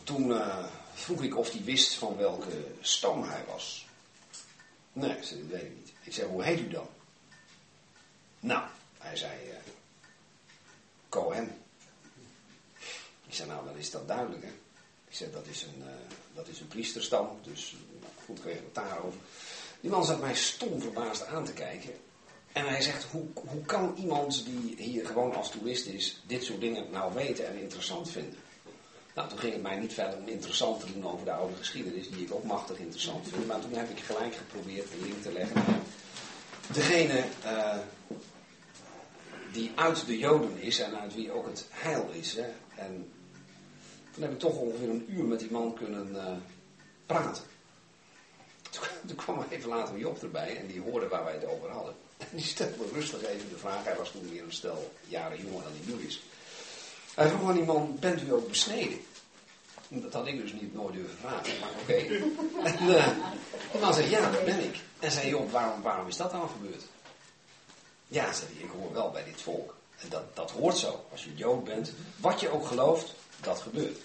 toen vroeg ik of hij wist van welke stam hij was. Nee, dat weet ik niet. Ik zei, hoe heet u dan? Nou, hij zei, Cohen. Ik zei, nou, dan is dat duidelijk, hè. Ik zei, dat is een, uh, dat is een priesterstam, dus nou, goed kregen we het daarover. Die man zat mij stom verbaasd aan te kijken. En hij zegt, hoe, hoe kan iemand die hier gewoon als toerist is, dit soort dingen nou weten en interessant vinden? Nou, toen ging het mij niet verder om interessant te doen over de oude geschiedenis, die ik ook machtig interessant vind. Maar toen heb ik gelijk geprobeerd een link te leggen degene uh, die uit de Joden is en uit wie ook het heil is. En toen heb ik toch ongeveer een uur met die man kunnen uh, praten. *laughs* Toen, kwam even later Job erbij en die hoorde waar wij het over hadden. En *laughs* die stelde rustig even de vraag, hij was toen weer een stel jaren jonger dan hij nu is. Hij vroeg aan die man, bent u ook besneden? Dat had ik dus niet nooit durven vragen, maar oké. Okay. *laughs* En uh, die man zei, ja, dat ben ik. En zei Job, waarom, waarom is dat dan gebeurd? Ja, zei hij, ik hoor wel bij dit volk. En dat, dat hoort zo. Als je Jood bent, wat je ook gelooft, dat gebeurt.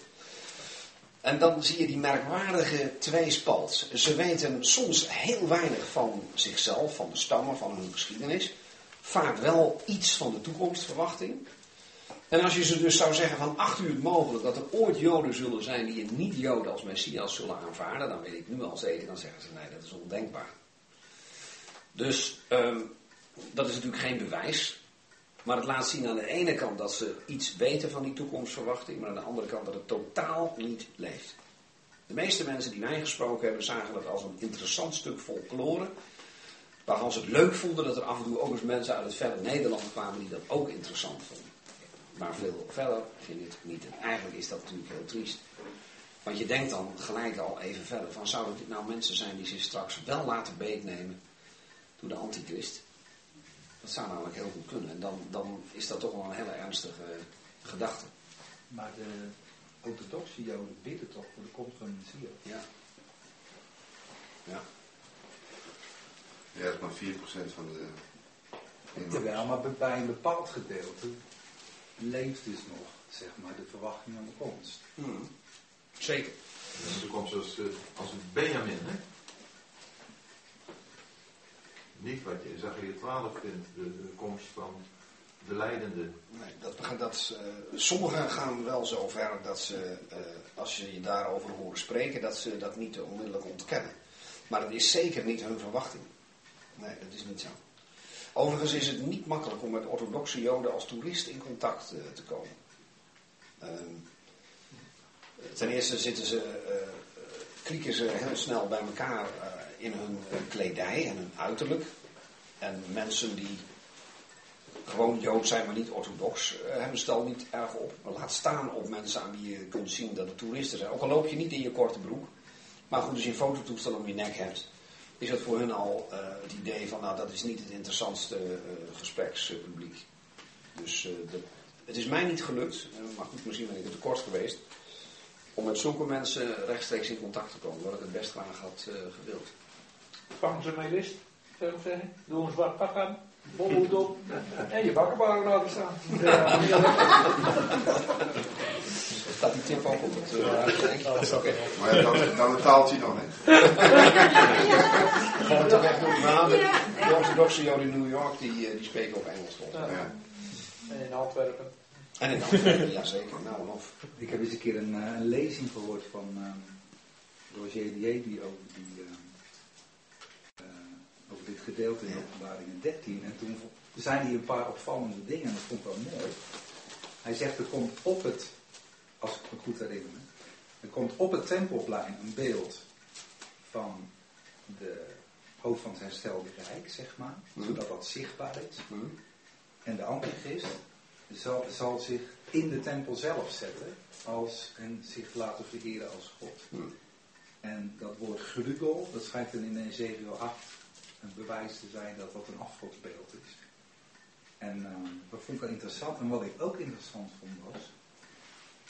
En dan zie je die merkwaardige tweespalt. Ze weten soms heel weinig van zichzelf, van de stammen, van hun geschiedenis. Vaak wel iets van de toekomstverwachting. En als je ze dus zou zeggen van acht uur mogelijk dat er ooit Joden zullen zijn die een niet-Joden als Messias zullen aanvaarden, dan weet ik nu al zeker, dan zeggen ze nee, dat is ondenkbaar. Dus um, dat is natuurlijk geen bewijs. Maar het laat zien aan de ene kant dat ze iets weten van die toekomstverwachting, maar aan de andere kant dat het totaal niet leeft. De meeste mensen die wij gesproken hebben zagen dat als een interessant stuk folklore, waarvan ze het leuk vonden dat er af en toe ook eens mensen uit het verre Nederland kwamen die dat ook interessant vonden. Maar veel verder ging het niet. En eigenlijk is dat natuurlijk heel triest. Want je denkt dan gelijk al even verder van zouden dit nou mensen zijn die zich straks wel laten beetnemen door de antichrist? Dat zou namelijk heel goed kunnen. En dan, dan is dat toch wel een hele ernstige gedachte. Maar de orthodoxe joden bidden toch voor de komst van een Messias? Ja. Ja. Ja, dat is maar 4% van de... Jawel, maar bij een bepaald gedeelte leeft dus nog, zeg maar, de verwachting aan de komst. Hmm. Zeker. Dus de komst als, als een Benjamin, hè? Niet wat je in Zachariah 12 vindt, de, komst van de leidende. Nee, dat, dat, uh, sommigen gaan wel zo ver dat ze, uh, als je je daarover horen spreken, dat ze dat niet onmiddellijk ontkennen. Maar dat is zeker niet hun verwachting. Nee, dat is niet zo. Overigens is het niet makkelijk om met orthodoxe joden als toerist in contact uh, te komen. Ehm, ten eerste zitten ze, krieken ze heel snel bij elkaar in hun kledij en hun uiterlijk. En mensen die gewoon Jood zijn, maar niet orthodox, uh, hebben stel niet erg op. Laat staan op mensen aan wie je kunt zien dat het toeristen zijn. Ook al loop je niet in je korte broek. Maar goed, als je een fototoestel om je nek hebt, is dat voor hun al uh, het idee van, nou, dat is niet het interessantste uh, gesprekspubliek. Dus het is mij niet gelukt, maar goed, misschien ben ik het tekort geweest, om met zulke mensen rechtstreeks in contact te komen, wat ik het best graag had gewild. Vangen ze mijn list, zou ik zeggen. Doe een zwart pak aan, bolhoed op en je bakkenbaren laten staan. Ja, *laughs* Staat die tip ook op het uh, dat is okay. Maar ja, dan, dan betaalt hij dan, hè? Gewoon te weg doen. Maar de orthodoxe joden in New York, die, die spreken ook Engels volgens mij. Ja. En in Antwerpen. En in Antwerpen, ja zeker. Nou of. Ik heb eens een keer een, een lezing gehoord van uh, Roger Diedi over die... Uh, over dit gedeelte in openbaringen 13. En toen zijn hier een paar opvallende dingen en dat vond ik wel mooi. Hij zegt, er komt op het, als ik me goed herinner, er komt op het tempelplein een beeld van de hoofd van het herstelde rijk, zeg maar. Mm. Zodat dat zichtbaar is. Mm. En de antichrist zal, zal zich in de tempel zelf zetten als, en zich laten vereren als God. Mm. En dat woord grugel, dat schrijft dan in Ezekiel 8 een bewijs te zijn dat wat een afgodsbeeld is. En uh, dat vond ik wel interessant. En wat ik ook interessant vond was,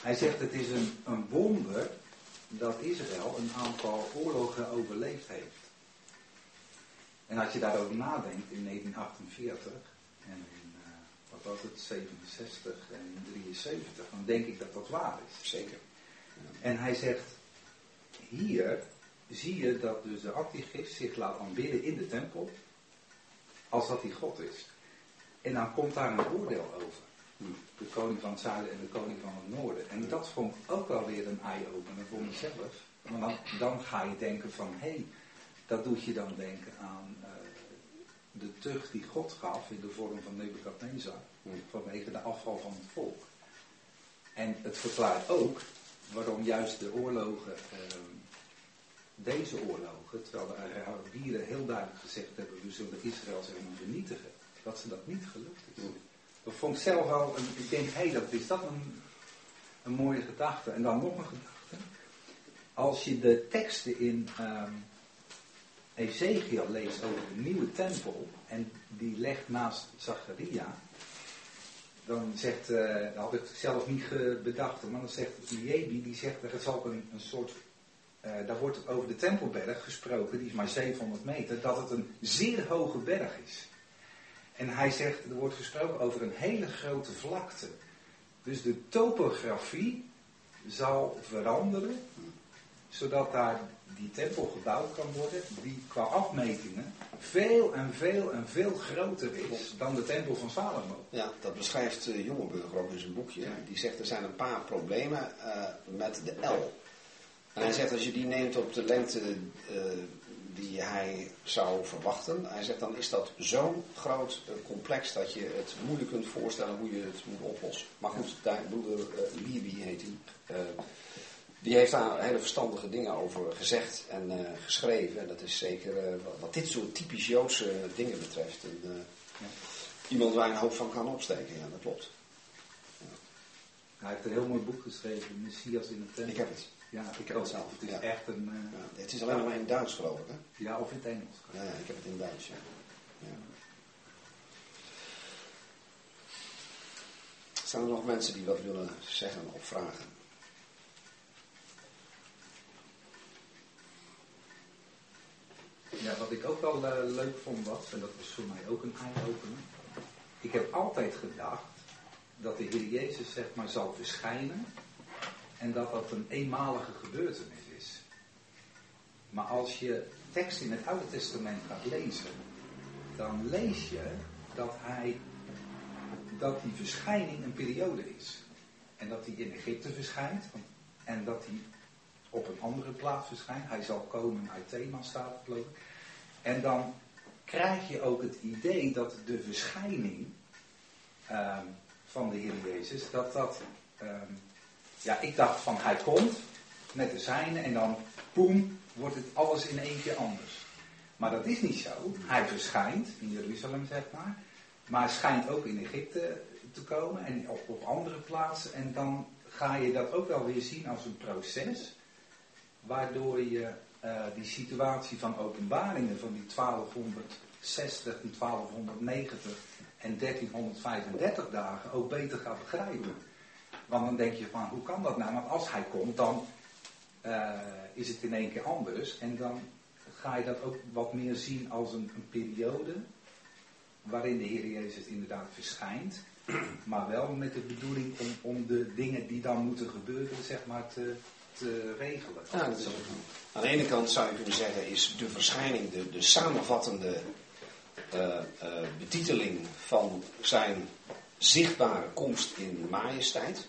Hij zegt het is een, een wonder dat Israël een aantal oorlogen overleefd heeft. En als je daarover nadenkt in 1948 en in, uh, wat was het, 67 en in 73, dan denk ik dat dat waar is. Zeker. En hij zegt, hier zie je dat dus de antichrist zich laat aanbidden in de tempel, als dat hij God is. En dan komt daar een oordeel over. De koning van het zuiden en de koning van het noorden. En dat vond ook wel weer een eye-opener voor mezelf. Want dan, dan ga je denken van, hé, hey, dat doet je dan denken aan uh, de tucht die God gaf in de vorm van Nebuchadnezzar. Vanwege de afval van het volk. En het verklaart ook waarom juist de oorlogen, uh, deze oorlogen, terwijl de Arabieren heel duidelijk gezegd hebben, we zullen Israël maar vernietigen, dat ze dat niet gelukt is. Dat vond ik zelf al, een, ik denk, hé, hey, dat is dat een, een mooie gedachte. En dan nog een gedachte. Als je de teksten in um, Ezekiel leest over de nieuwe tempel, en die legt naast Zacharia, dan zegt, uh, dat had ik zelf niet bedacht, maar dan zegt Jebi, die zegt, er zal een, een soort, uh, daar wordt over de Tempelberg gesproken, die is maar 700 meter, dat het een zeer hoge berg is. En hij zegt, er wordt gesproken over een hele grote vlakte. Dus de topografie zal veranderen, zodat daar die tempel gebouwd kan worden, die qua afmetingen veel en veel en veel groter is dan de tempel van Salomo. Ja, dat beschrijft uh, Jongeburger ook in zijn boekje. Die zegt er zijn een paar problemen uh, met de L. En hij zegt als je die neemt op de lengte uh, die hij zou verwachten. Hij zegt dan is dat zo'n groot uh, complex dat je het moeilijk kunt voorstellen hoe je het moet oplossen. Maar goed, daar, broeder uh, Libi heet hij. Uh, die heeft daar hele verstandige dingen over gezegd en geschreven. En dat is zeker wat, wat, dit soort typisch Joodse dingen betreft. En, ja. Iemand waar je een hoop van kan opsteken, ja, dat klopt. Ja. Hij heeft een heel mooi boek geschreven, Messias in het tempel. Ik heb het. Ja, ik heb het zelf. Het is ja. echt een... Uh, ja, het is alleen maar in Duits geloof ik, hè? Ja, of in het Engels. Ja, ik heb het in Duits, ja. Zijn er nog mensen die wat willen zeggen of vragen? Ja, wat ik ook wel uh, leuk vond was, en dat was voor mij ook een eye-opener. Ik heb altijd gedacht dat de Heer Jezus zeg maar zal verschijnen en dat dat een eenmalige gebeurtenis is. Maar als je tekst in het Oude Testament gaat lezen, dan lees je dat hij dat die verschijning een periode is. En dat hij in Egypte verschijnt en dat hij op een andere plaats verschijnt. Hij zal komen uit Thema staat het. En dan krijg je ook het idee dat de verschijning um, van de Heer Jezus, dat dat um, ja, ik dacht van hij komt met de zijne en dan boem, wordt het alles in één keer anders. Maar dat is niet zo. Hij verschijnt in Jeruzalem, zeg maar. Maar schijnt ook in Egypte te komen en op, op andere plaatsen. En dan ga je dat ook wel weer zien als een proces. Waardoor je uh, die situatie van openbaringen van die 1260 en 1290 en 1335 dagen ook beter gaat begrijpen. Want dan denk je van, hoe kan dat nou? Want als hij komt, dan uh, is het in één keer anders. En dan ga je dat ook wat meer zien als een, een periode waarin de Heer Jezus inderdaad verschijnt. Maar wel met de bedoeling om, om de dingen die dan moeten gebeuren, zeg maar, te, te regelen. Aan de ene kant zou je kunnen zeggen, is de verschijning de, de samenvattende uh, uh, betiteling van zijn zichtbare komst in majesteit.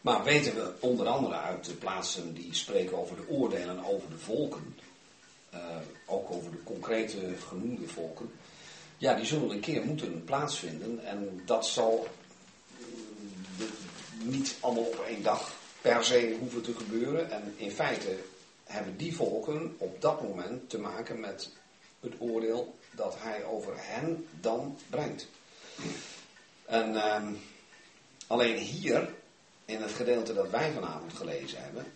Maar weten we onder andere uit de plaatsen die spreken over de oordelen over de volken, uh, ook over de concrete genoemde volken, ja, die zullen een keer moeten plaatsvinden en dat zal de, niet allemaal op één dag per se hoeven te gebeuren. En in feite hebben die volken op dat moment te maken met het oordeel dat hij over hen dan brengt. En uh, alleen hier in het gedeelte dat wij vanavond gelezen hebben,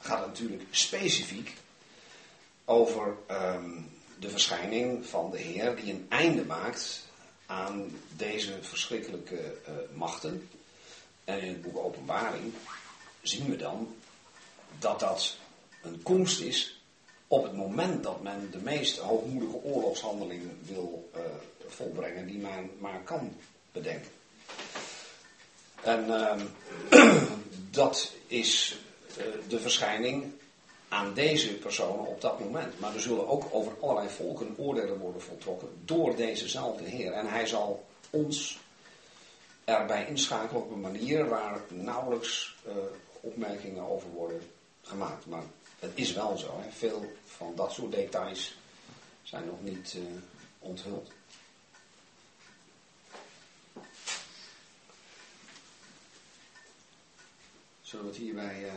gaat het natuurlijk specifiek over um, de verschijning van de Heer die een einde maakt aan deze verschrikkelijke uh, machten. En in het boek Openbaring zien we dan dat dat een komst is op het moment dat men de meest hoogmoedige oorlogshandeling wil uh, volbrengen die men maar kan bedenken. En uh, *clears throat* dat is uh, de verschijning aan deze personen op dat moment. Maar er zullen ook over allerlei volken oordelen worden voltrokken door dezezelfde Heer. En hij zal ons erbij inschakelen op een manier waar nauwelijks uh, opmerkingen over worden gemaakt. Maar het is wel zo. Hè. Veel van dat soort details zijn nog niet uh, onthuld. Zullen we het hierbij uh,